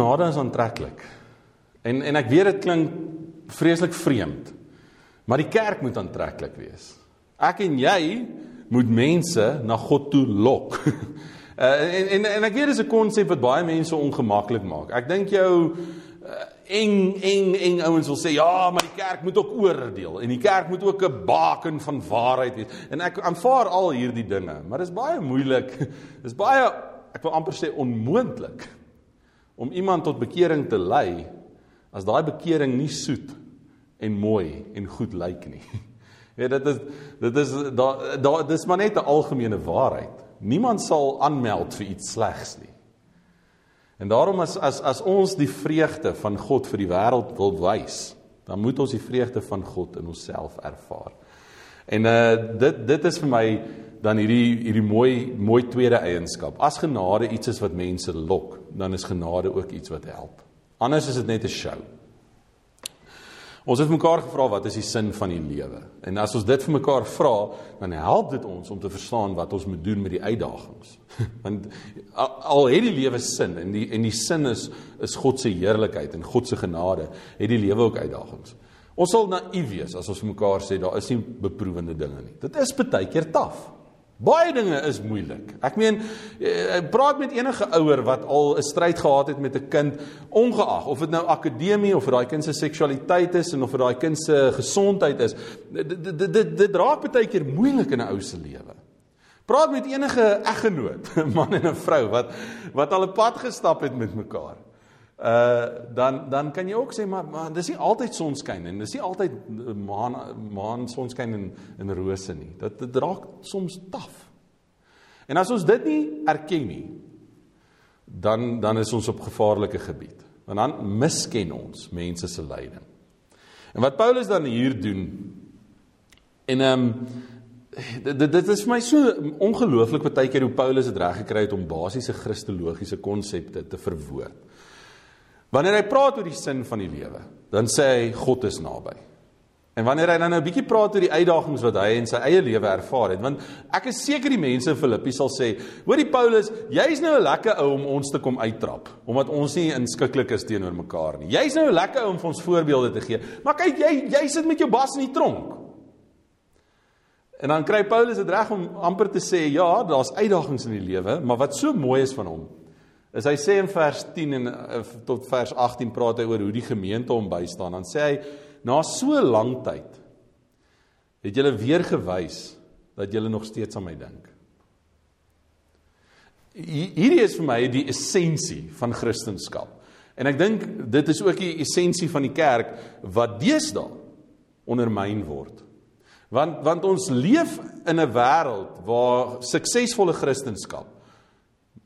[SPEAKER 1] Genade is aantreklik. En en ek weet dit klink vreeslik vreemd. Maar die kerk moet aantreklik wees. Ek en jy moet mense na God toe lok. [laughs] uh, en en en ek weet dis 'n konsep wat baie mense ongemaklik maak. Ek dink jou uh, eng eng eng ouens wil sê ja, maar die kerk moet ook oordeel en die kerk moet ook 'n baken van waarheid wees. En ek aanvaar al hierdie dinge, maar dis baie moeilik. [laughs] Dis baie ek wil amper sê onmoontlik om iemand tot bekering te lei as daai bekering nie soet en mooi en goed lyk nie. [laughs] Ja dit is dit is daar daar dis maar net 'n algemene waarheid. Niemand sal aanmeld vir iets slegs nie. En daarom as as as ons die vreugde van God vir die wêreld wil wys, dan moet ons die vreugde van God in onsself ervaar. En uh dit dit is vir my dan hierdie hierdie mooi mooi tweede eienskap. As genade iets is wat mense lok, dan is genade ook iets wat help. Anders is dit net 'n show. Ons het mekaar gevra wat is die sin van die lewe? En as ons dit vir mekaar vra, dan help dit ons om te verstaan wat ons moet doen met die uitdagings. [laughs] Want al het die lewe sin en die en die sin is is God se heerlikheid en God se genade, het die lewe ook uitdagings. Ons sal naïef wees as ons vir mekaar sê daar is nie beproewende dinge nie. Dit is baie keer taaf. Baie dinge is moeilik. Ek meen, eh, praat met enige ouer wat al 'n stryd gehad het met 'n kind, ongeag of dit nou akademie of daai kind se seksualiteit is en of daai kind se gesondheid is. Dit dit dit dit raak baie keer moeilik in 'n ou se lewe. Praat met enige eggenoot, [laughs] man en 'n vrou wat wat al 'n pad gestap het met mekaar uh dan dan kan jy ook sê maar maar dis nie altyd sonskyn en dis nie altyd maan maan sonskyn en en rose nie. Dit dit raak soms taaf. En as ons dit nie erken nie, dan dan is ons op gevaarlike gebied. Want dan misken ons mense se lyding. En wat Paulus dan hier doen en ehm um, dit dit is vir my so ongelooflik baie keer hoe Paulus dit reg gekry het om basiese kristologiese konsepte te verwoord. Wanneer hy praat oor die sin van die lewe, dan sê hy God is naby. En wanneer hy dan nou 'n bietjie praat oor die uitdagings wat hy in sy eie lewe ervaar het, want ek is seker die mense in Filippi sal sê, hoorie Paulus, jy's nou 'n lekker ou om ons te kom uittrap, omdat ons nie inskikkelik is teenoor mekaar nie. Jy's nou 'n lekker ou om vir ons voorbeelde te gee. Maar kyk, jy jy sit met jou bas in die tronk. En dan kry Paulus dit reg om amper te sê, ja, daar's uitdagings in die lewe, maar wat so mooi is van hom, is hy sê in vers 10 en uh, tot vers 18 praat hy oor hoe die gemeente hom bystaan. Dan sê hy na so lank tyd het julle weer gewys dat julle nog steeds aan my dink. Hierdie is vir my die essensie van Christendom. En ek dink dit is ook die essensie van die kerk wat deesdae ondermyn word. Want want ons leef in 'n wêreld waar suksesvolle Christendom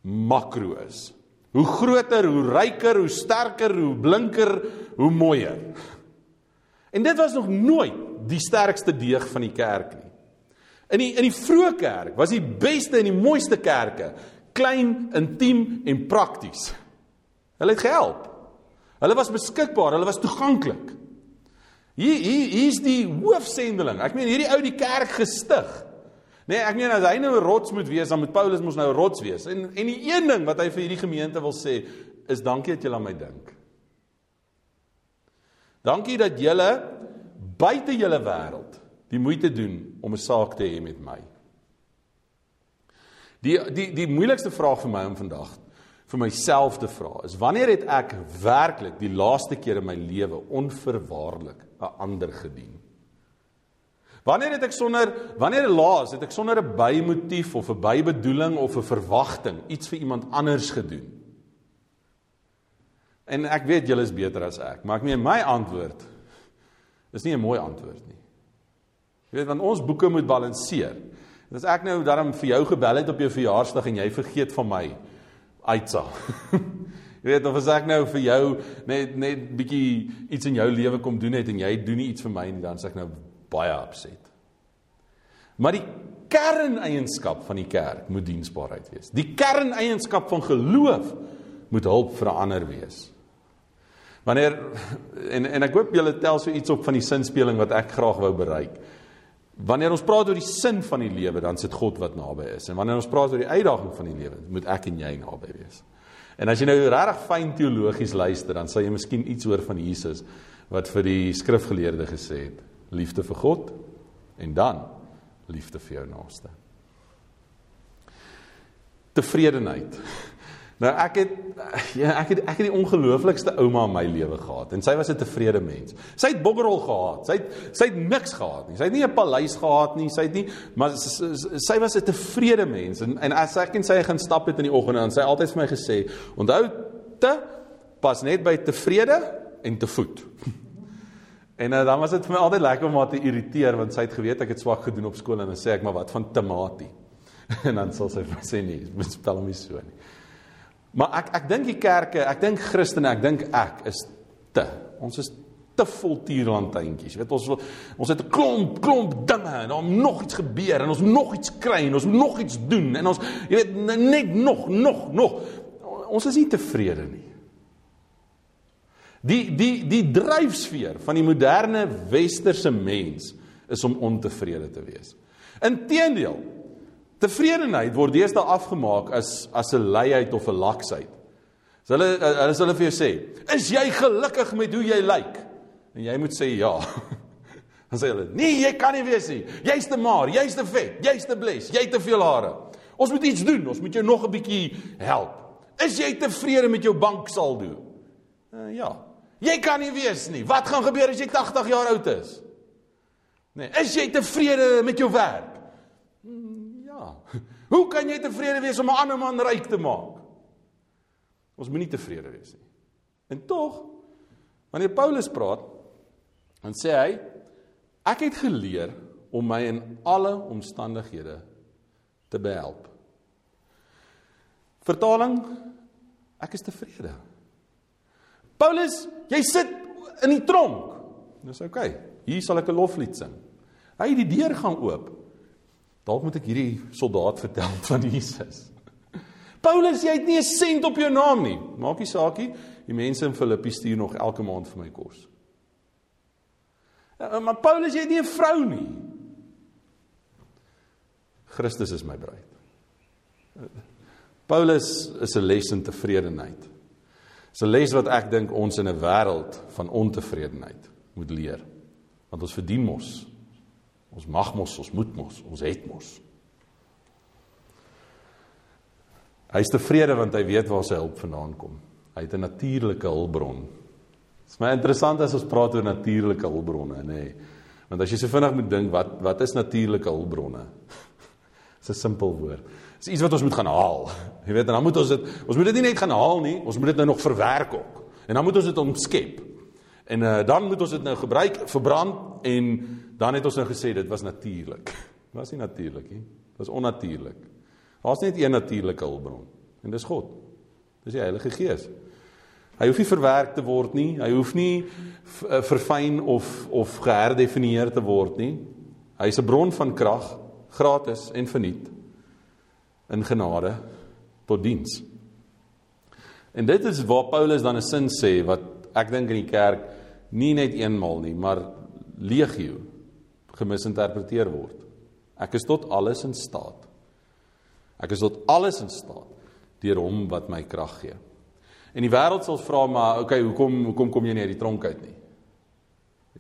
[SPEAKER 1] makro is. Hoe groter, hoe ryker, hoe sterker, hoe blinker, hoe mooier. En dit was nog nooit die sterkste deeg van die kerk nie. In die in die vroeë kerk was die beste en die mooiste kerke klein, intiem en prakties. Hulle het gehelp. Hulle was beskikbaar, hulle was toeganklik. Hier hier hier's die hoofsendeling. Ek meen hierdie ou die kerk gestig. Nee, ek meen as hy nou 'n rots moet wees, dan moet Paulus mos nou 'n rots wees. En en die een ding wat hy vir hierdie gemeente wil sê, is dankie dat julle aan my dink. Dankie dat julle buite julle wêreld die moeite doen om 'n saak te hê met my. Die die die moeilikste vraag vir my om vandag vir myself te vra is wanneer het ek werklik die laaste keer in my lewe onverwaarlik 'n ander gedien? Wanneer het ek sonder wanneer laas het ek sonder 'n bymotief of 'n bybedoeling of 'n verwagting iets vir iemand anders gedoen? En ek weet julle is beter as ek, maar ek meen my antwoord is nie 'n mooi antwoord nie. Jy weet want ons boeke moet balanseer. En as ek nou daarom vir jou gebel het op jou verjaarsdag en jy vergeet van my uitsa. [laughs] jy weet of as ek nou vir jou net net bietjie iets in jou lewe kom doen het en jy doen nie iets vir my nie, dan sê ek nou baie opset. Maar die kerneienskap van die kerk moet diensbaarheid wees. Die kerneienskap van geloof moet hulp vir ander wees. Wanneer en en ek hoop julle tel so iets op van die sinspeling wat ek graag wou bereik. Wanneer ons praat oor die sin van die lewe, dan sit God wat naby is. En wanneer ons praat oor die uitdaging van die lewe, moet ek en jy naby wees. En as jy nou regtig fyn teologies luister, dan sal jy miskien iets hoor van Jesus wat vir die skrifgeleerde gesê het: liefde vir God en dan liefde vir jou naaste. Tevredenheid. [laughs] Nou ek het [laughs] ja, ek het ek het die ongelooflikste ouma in my lewe gehad en sy was 'n tevrede mens. Sy het boggerol gehad. Sy het sy het niks gehad nie. Sy het nie 'n paleis gehad nie. Sy het nie maar sy was 'n tevrede mens en en as ek en sy gaan stap het in die oggend en sy altyd vir my gesê, onthou te pas net by tevrede en te voet. En uh, dan was dit vir my altyd lekker om haar te irriteer want sy het geweet ek het swak gedoen op skool en dan sê ek maar wat van tamatie. [laughs] en dan sal sy vir my sê nee, dit spel hom nie so nie. Maar ek ek dink die kerke, ek dink Christene, ek dink ek is te. Ons is te vol tierlantuintjies. Weet ons ons het 'n klomp klomp dinge en dan nog iets gebeur en ons nog iets kry en ons nog iets doen en ons jy weet net nog nog nog ons is nie tevrede nie. Die die die dryfsfeer van die moderne westerse mens is om ontevrede te wees. Inteendeel, Tevredenheid word deesdae afgemaak as as 'n luiheid of 'n laksheid. So hulle hulle hulle vir jou sê, "Is jy gelukkig met hoe jy lyk?" En jy moet sê ja. [laughs] Dan sê hulle, "Nee, jy kan nie wees nie. Jy's te maar, jy's te vet, jy's te bles, jy het te veel hare. Ons moet iets doen. Ons moet jou nog 'n bietjie help. Is jy tevrede met jou banksaldo?" Uh, ja. Jy kan nie wees nie. Wat gaan gebeur as jy 80 jaar oud is? Nee, is jy tevrede met jou werk? [laughs] Hoe kan jy tevrede wees om 'n ander man ryk te maak? Ons moenie tevrede wees nie. En tog, wanneer Paulus praat, dan sê hy ek het geleer om my in alle omstandighede te behelp. Vertaling ek is tevrede. Paulus, jy sit in die tronk. Dis oukei. Okay. Hier sal ek 'n loflied sing. Hy het die deur gaan oop. Dalk moet ek hierdie soldaat vertel [laughs] van Jesus. Paulus, jy het nie 'n sent op jou naam nie. Maak nie saak nie. Die mense in Filippi stuur nog elke maand vir my kos. Ja, maar Paulus, jy het nie 'n vrou nie. Christus is my bruid. Paulus is 'n les in tevredenheid. Dis 'n les wat ek dink ons in 'n wêreld van ontevredenheid moet leer. Want ons verdien mos. Ons mag mos, ons moet mos, ons het mos. Hy is tevrede want hy weet waar sy hulp vandaan kom. Hy het 'n natuurlike hulpbron. Dit is my interessant as ons praat oor natuurlike hulpbronne, nê. Nee. Want as jy so vinnig moet dink, wat wat is natuurlike hulpbronne? [laughs] Dis 'n simpel woord. Dis iets wat ons moet gaan haal. Jy weet, en dan moet ons dit ons moet dit nie net gaan haal nie, ons moet dit nou nog verwerk ook. En dan moet ons dit omskep. En uh, dan moet ons dit nou gebruik, verbrand en dan het ons nou gesê dit was natuurlik. Dit [laughs] was nie natuurlik nie. Dit was onnatuurlik. Daar's net een natuurlike hulpbron en dis God. Dis die Heilige Gees. Hy hoef nie verwerk te word nie. Hy hoef nie eh, verfyn of of geherdefinieer te word nie. Hy is 'n bron van krag, gratis en verniet in genade tot diens. En dit is waar Paulus dan 'n sin sê wat ek dink in die kerk nie net eenmal nie, maar legio gemisinterpreteer word. Ek is tot alles in staat. Ek is tot alles in staat deur hom wat my krag gee. En die wêreld sal vra maar, okay, hoekom hoekom kom jy nie uit die tronk uit nie?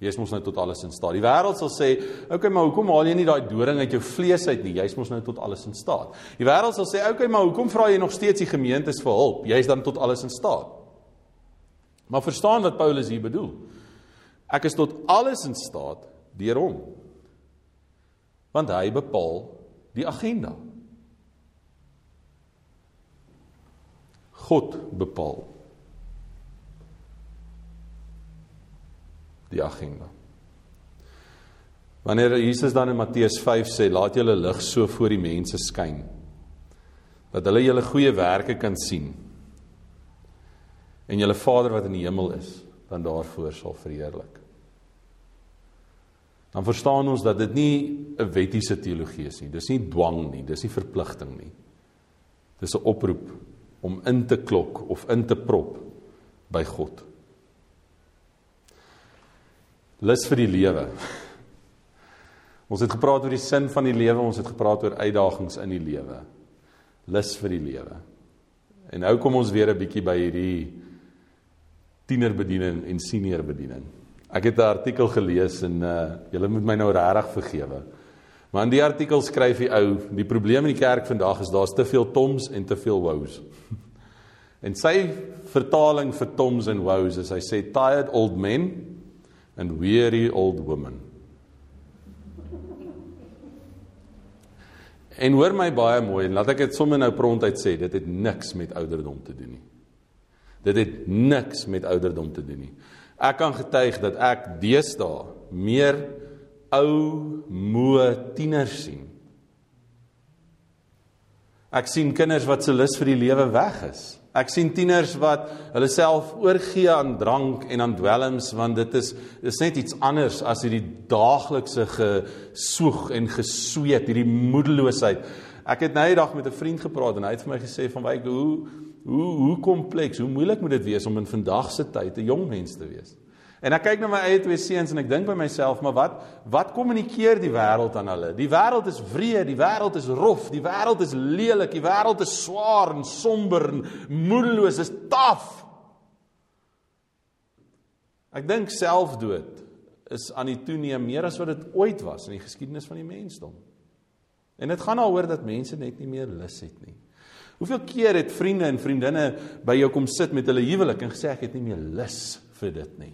[SPEAKER 1] Jy's mos nou tot alles in staat. Die wêreld sal sê, "Oké, okay, maar hoekom haal jy nie daai doring uit jou vlees uit nie? Jy's mos nou tot alles in staat." Die wêreld sal sê, "Oké, okay, maar hoekom vra jy nog steeds die gemeentes vir hulp? Jy's dan tot alles in staat." Maar verstaan wat Paulus hier bedoel. Ek is tot alles in staat deur hom. Want hy bepaal die agenda. God bepaal die agenda. Wanneer Jesus dan in Matteus 5 sê, laat julle lig so voor die mense skyn dat hulle julle goeie werke kan sien en julle Vader wat in die hemel is, dan daarvoor sal verheerlik. Dan verstaan ons dat dit nie 'n wettiese teologie is nie. Dis nie dwang nie, dis nie verpligting nie. Dis 'n oproep om in te klok of in te prop by God. Lus vir die lewe. Ons het gepraat oor die sin van die lewe, ons het gepraat oor uitdagings in die lewe. Lus vir die lewe. En nou kom ons weer 'n bietjie by hierdie tienerbediening en seniorbediening. Ek het 'n artikel gelees en uh julle moet my nou regtig vergewe. Maar in die artikel skryf hy ou, die probleem in die kerk vandag is daar's te veel toms en te veel wows. [laughs] en sy vertaling vir toms en wows is hy sê tired old men and weary old woman. En hoor my baie mooi en laat ek dit sommer nou prontuit sê, dit het niks met ouderdom te doen nie. Dit het niks met ouderdom te doen nie. Ek kan getuig dat ek deesdae meer ou moe tieners sien. Ek sien kinders wat se lus vir die lewe weg is. Ek sien tieners wat hulle self oorgee aan drank en aan dwelms want dit is is net iets anders as hierdie daaglikse gesoeg en gesweet, hierdie moedeloosheid. Ek het nou eendag met 'n vriend gepraat en hy het vir my gesê van wyk hoe hoe hoe kompleks, hoe moeilik moet dit wees om in vandag se tyd 'n jong mens te wees. En ek kyk na my eie twee seuns en ek dink by myself, maar wat wat kommunikeer die wêreld aan hulle? Die wêreld is wreed, die wêreld is rof, die wêreld is lelik, die wêreld is swaar en somber en moedeloos, is taaf. Ek dink selfdood is aan die toeneem meer as wat dit ooit was in die geskiedenis van die mensdom. En dit gaan daaroor dat mense net nie meer lus het nie. Hoeveel keer het vriende en vriendinne by jou kom sit met hulle huwelik en gesê ek het nie meer lus vir dit nie.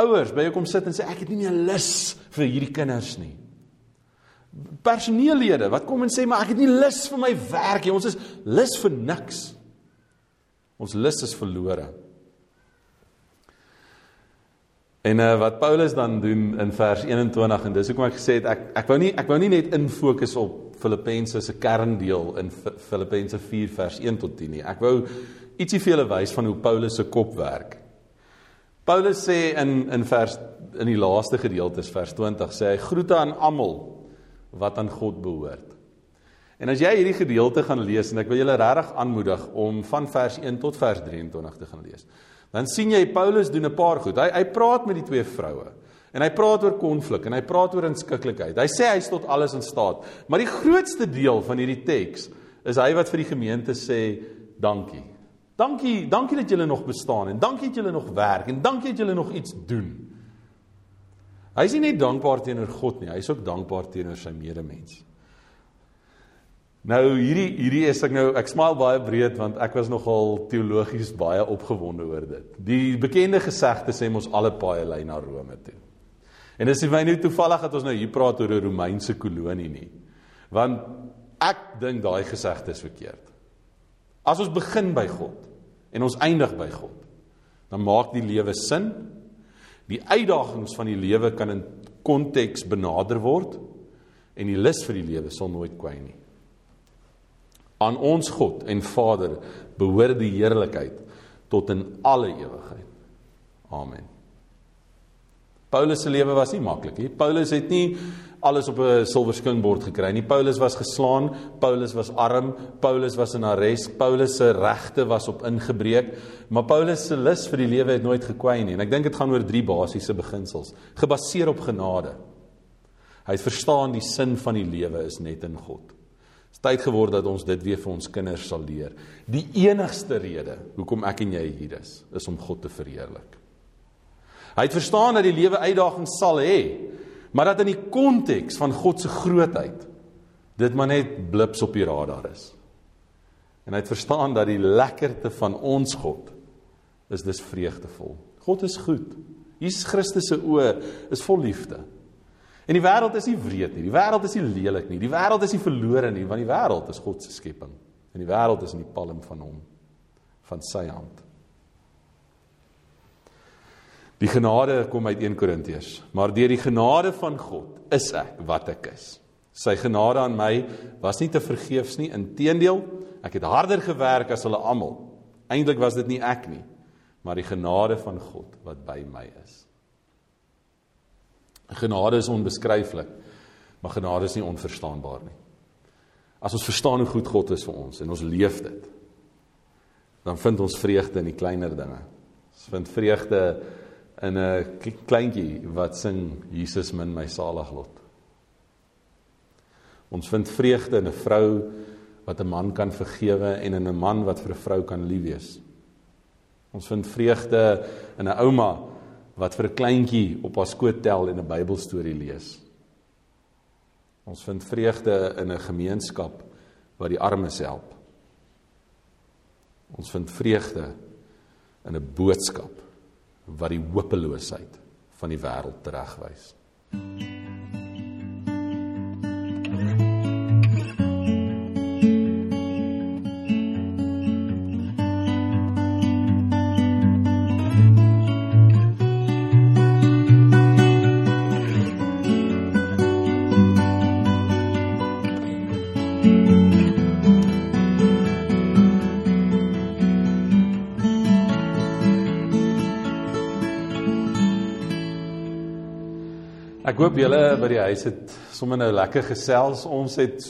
[SPEAKER 1] Ouers by jou kom sit en sê ek het nie meer lus vir hierdie kinders nie. Personeellede wat kom en sê maar ek het nie lus vir my werk nie. Ons is lus vir niks. Ons lus is verlore. En uh, wat Paulus dan doen in vers 21 en dis hoekom ek gesê het ek ek wou nie ek wou nie net in fokus op Filippense se kerndeel in Filippense 4 vers 1 tot 10 nie. Ek wou ietsie vir julle wys van hoe Paulus se kop werk. Paulus sê in in vers in die laaste gedeeltes vers 20 sê hy groete aan almal wat aan God behoort. En as jy hierdie gedeelte gaan lees en ek wil julle regtig aanmoedig om van vers 1 tot vers 23 te gaan lees. Dan sien jy Paulus doen 'n paar goed. Hy hy praat met die twee vroue. En hy praat oor konflik en hy praat oor inskikkelikheid. Hy sê hy's tot alles in staat. Maar die grootste deel van hierdie teks is hy wat vir die gemeente sê dankie. Dankie, dankie dat julle nog bestaan en dankie dat julle nog werk en dankie dat julle nog iets doen. Hy is nie net dankbaar teenoor God nie, hy is ook dankbaar teenoor sy medemens. Nou hierdie hierdie is ek nou ek smaal baie breed want ek was nogal teologies baie opgewonde oor dit. Die bekende gesegde sê ons alle paaie lei na Rome toe. En dis nie my nou toevallig dat ons nou hier praat oor 'n Romeinse kolonie nie. Want ek dink daai gesegde is verkeerd. As ons begin by God en ons eindig by God, dan maak die lewe sin Die uitdagings van die lewe kan in konteks benader word en die lus vir die lewe sal nooit kwyn nie. Aan ons God en Vader behoort die heerlikheid tot in alle ewigheid. Amen. Paulus se lewe was nie maklik nie. Paulus het nie alles op 'n silwerskingbord gekry nie. Paulus was geslaan, Paulus was arm, Paulus was in arrest, Paulus se regte was op ingebreek, maar Paulus se lus vir die lewe het nooit gekwyn nie. En ek dink dit gaan oor drie basiese beginsels, gebaseer op genade. Hy het verstaan die sin van die lewe is net in God. Dit is tyd geword dat ons dit weer vir ons kinders sal leer. Die enigste rede hoekom ek en jy hier is, is om God te verheerlik. Hy het verstaan dat die lewe uitdagings sal hê, maar dat in die konteks van God se grootheid dit maar net blips op die radar is. En hy het verstaan dat die lekkerte van ons God is dis vreugdevol. God is goed. Jesus Christus se oë is vol liefde. En die wêreld is nie wreed nie. Die wêreld is nie lelik nie. Die wêreld is nie verlore nie, want die wêreld is God se skepping. En die wêreld is in die palm van hom, van sy hand. Die genade kom uit 1 Korintiërs, maar deur die genade van God is ek wat ek is. Sy genade aan my was nie te vergeefs nie, inteendeel, ek het harder gewerk as hulle almal. Eintlik was dit nie ek nie, maar die genade van God wat by my is. Genade is onbeskryflik, maar genade is nie onverstaanbaar nie. As ons verstaan hoe goed God is vir ons en ons leef dit, dan vind ons vreugde in die kleiner dinge. Ons vind vreugde in 'n kleintjie wat sing Jesus min my salig lot. Ons vind vreugde in 'n vrou wat 'n man kan vergewe en in 'n man wat vir 'n vrou kan lief wees. Ons vind vreugde in 'n ouma wat vir 'n kleintjie op haar skoot tel en 'n Bybelstorie lees. Ons vind vreugde in 'n gemeenskap wat die armes help. Ons vind vreugde in 'n boodskap wat die hopeloosheid van die wêreld teregwys. Hoop julle by die huis het sommer nou lekker gesels. Ons het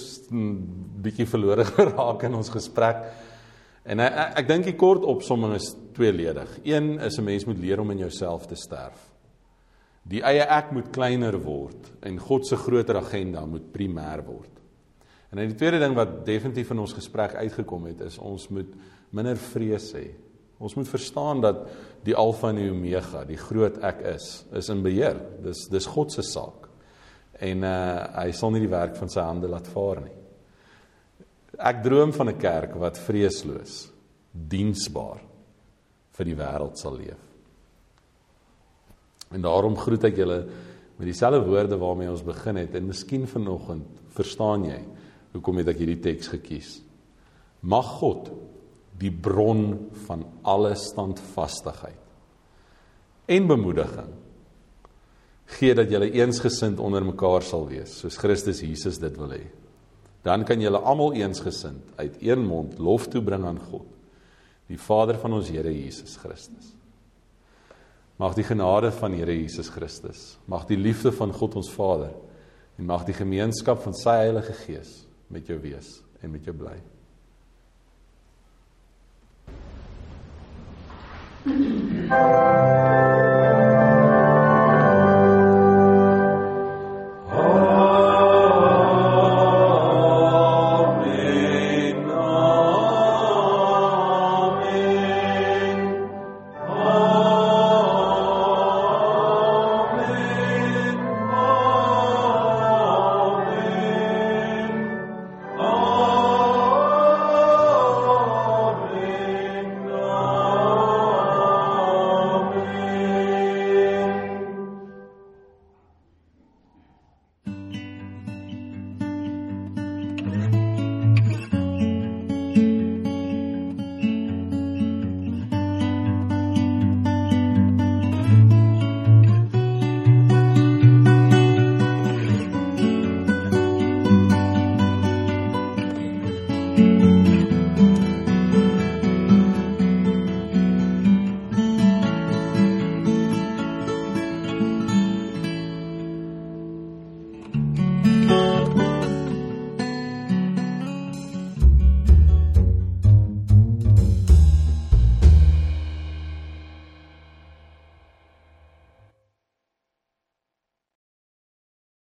[SPEAKER 1] bietjie verlore [laughs] geraak in ons gesprek. En ek ek, ek dink die kort opsomming is tweeledig. Een is 'n mens moet leer om in jouself te sterf. Die eie ek moet kleiner word en God se groter agenda moet primêr word. En dan die tweede ding wat definitief in ons gesprek uitgekom het is ons moet minder vrees hê Ons moet verstaan dat die Alfa en die Omega, die groot ek is, is in beheer. Dis dis God se saak. En uh hy sal nie die werk van sy hande laat vaar nie. Ek droom van 'n kerk wat vreesloos, diensbaar vir die wêreld sal leef. En daarom groet ek julle met dieselfde woorde waarmee ons begin het en miskien vanoggend verstaan jy hoekom het ek hierdie teks gekies. Mag God die bron van alle standvastigheid en bemoediging gee dat julle eensgesind onder mekaar sal wees soos Christus Jesus dit wil hê dan kan julle almal eensgesind uit een mond lof toe bring aan God die Vader van ons Here Jesus Christus Mag die genade van Here Jesus Christus, mag die liefde van God ons Vader en mag die gemeenskap van sy Heilige Gees met jou wees en met jou bly. Thank [laughs] you.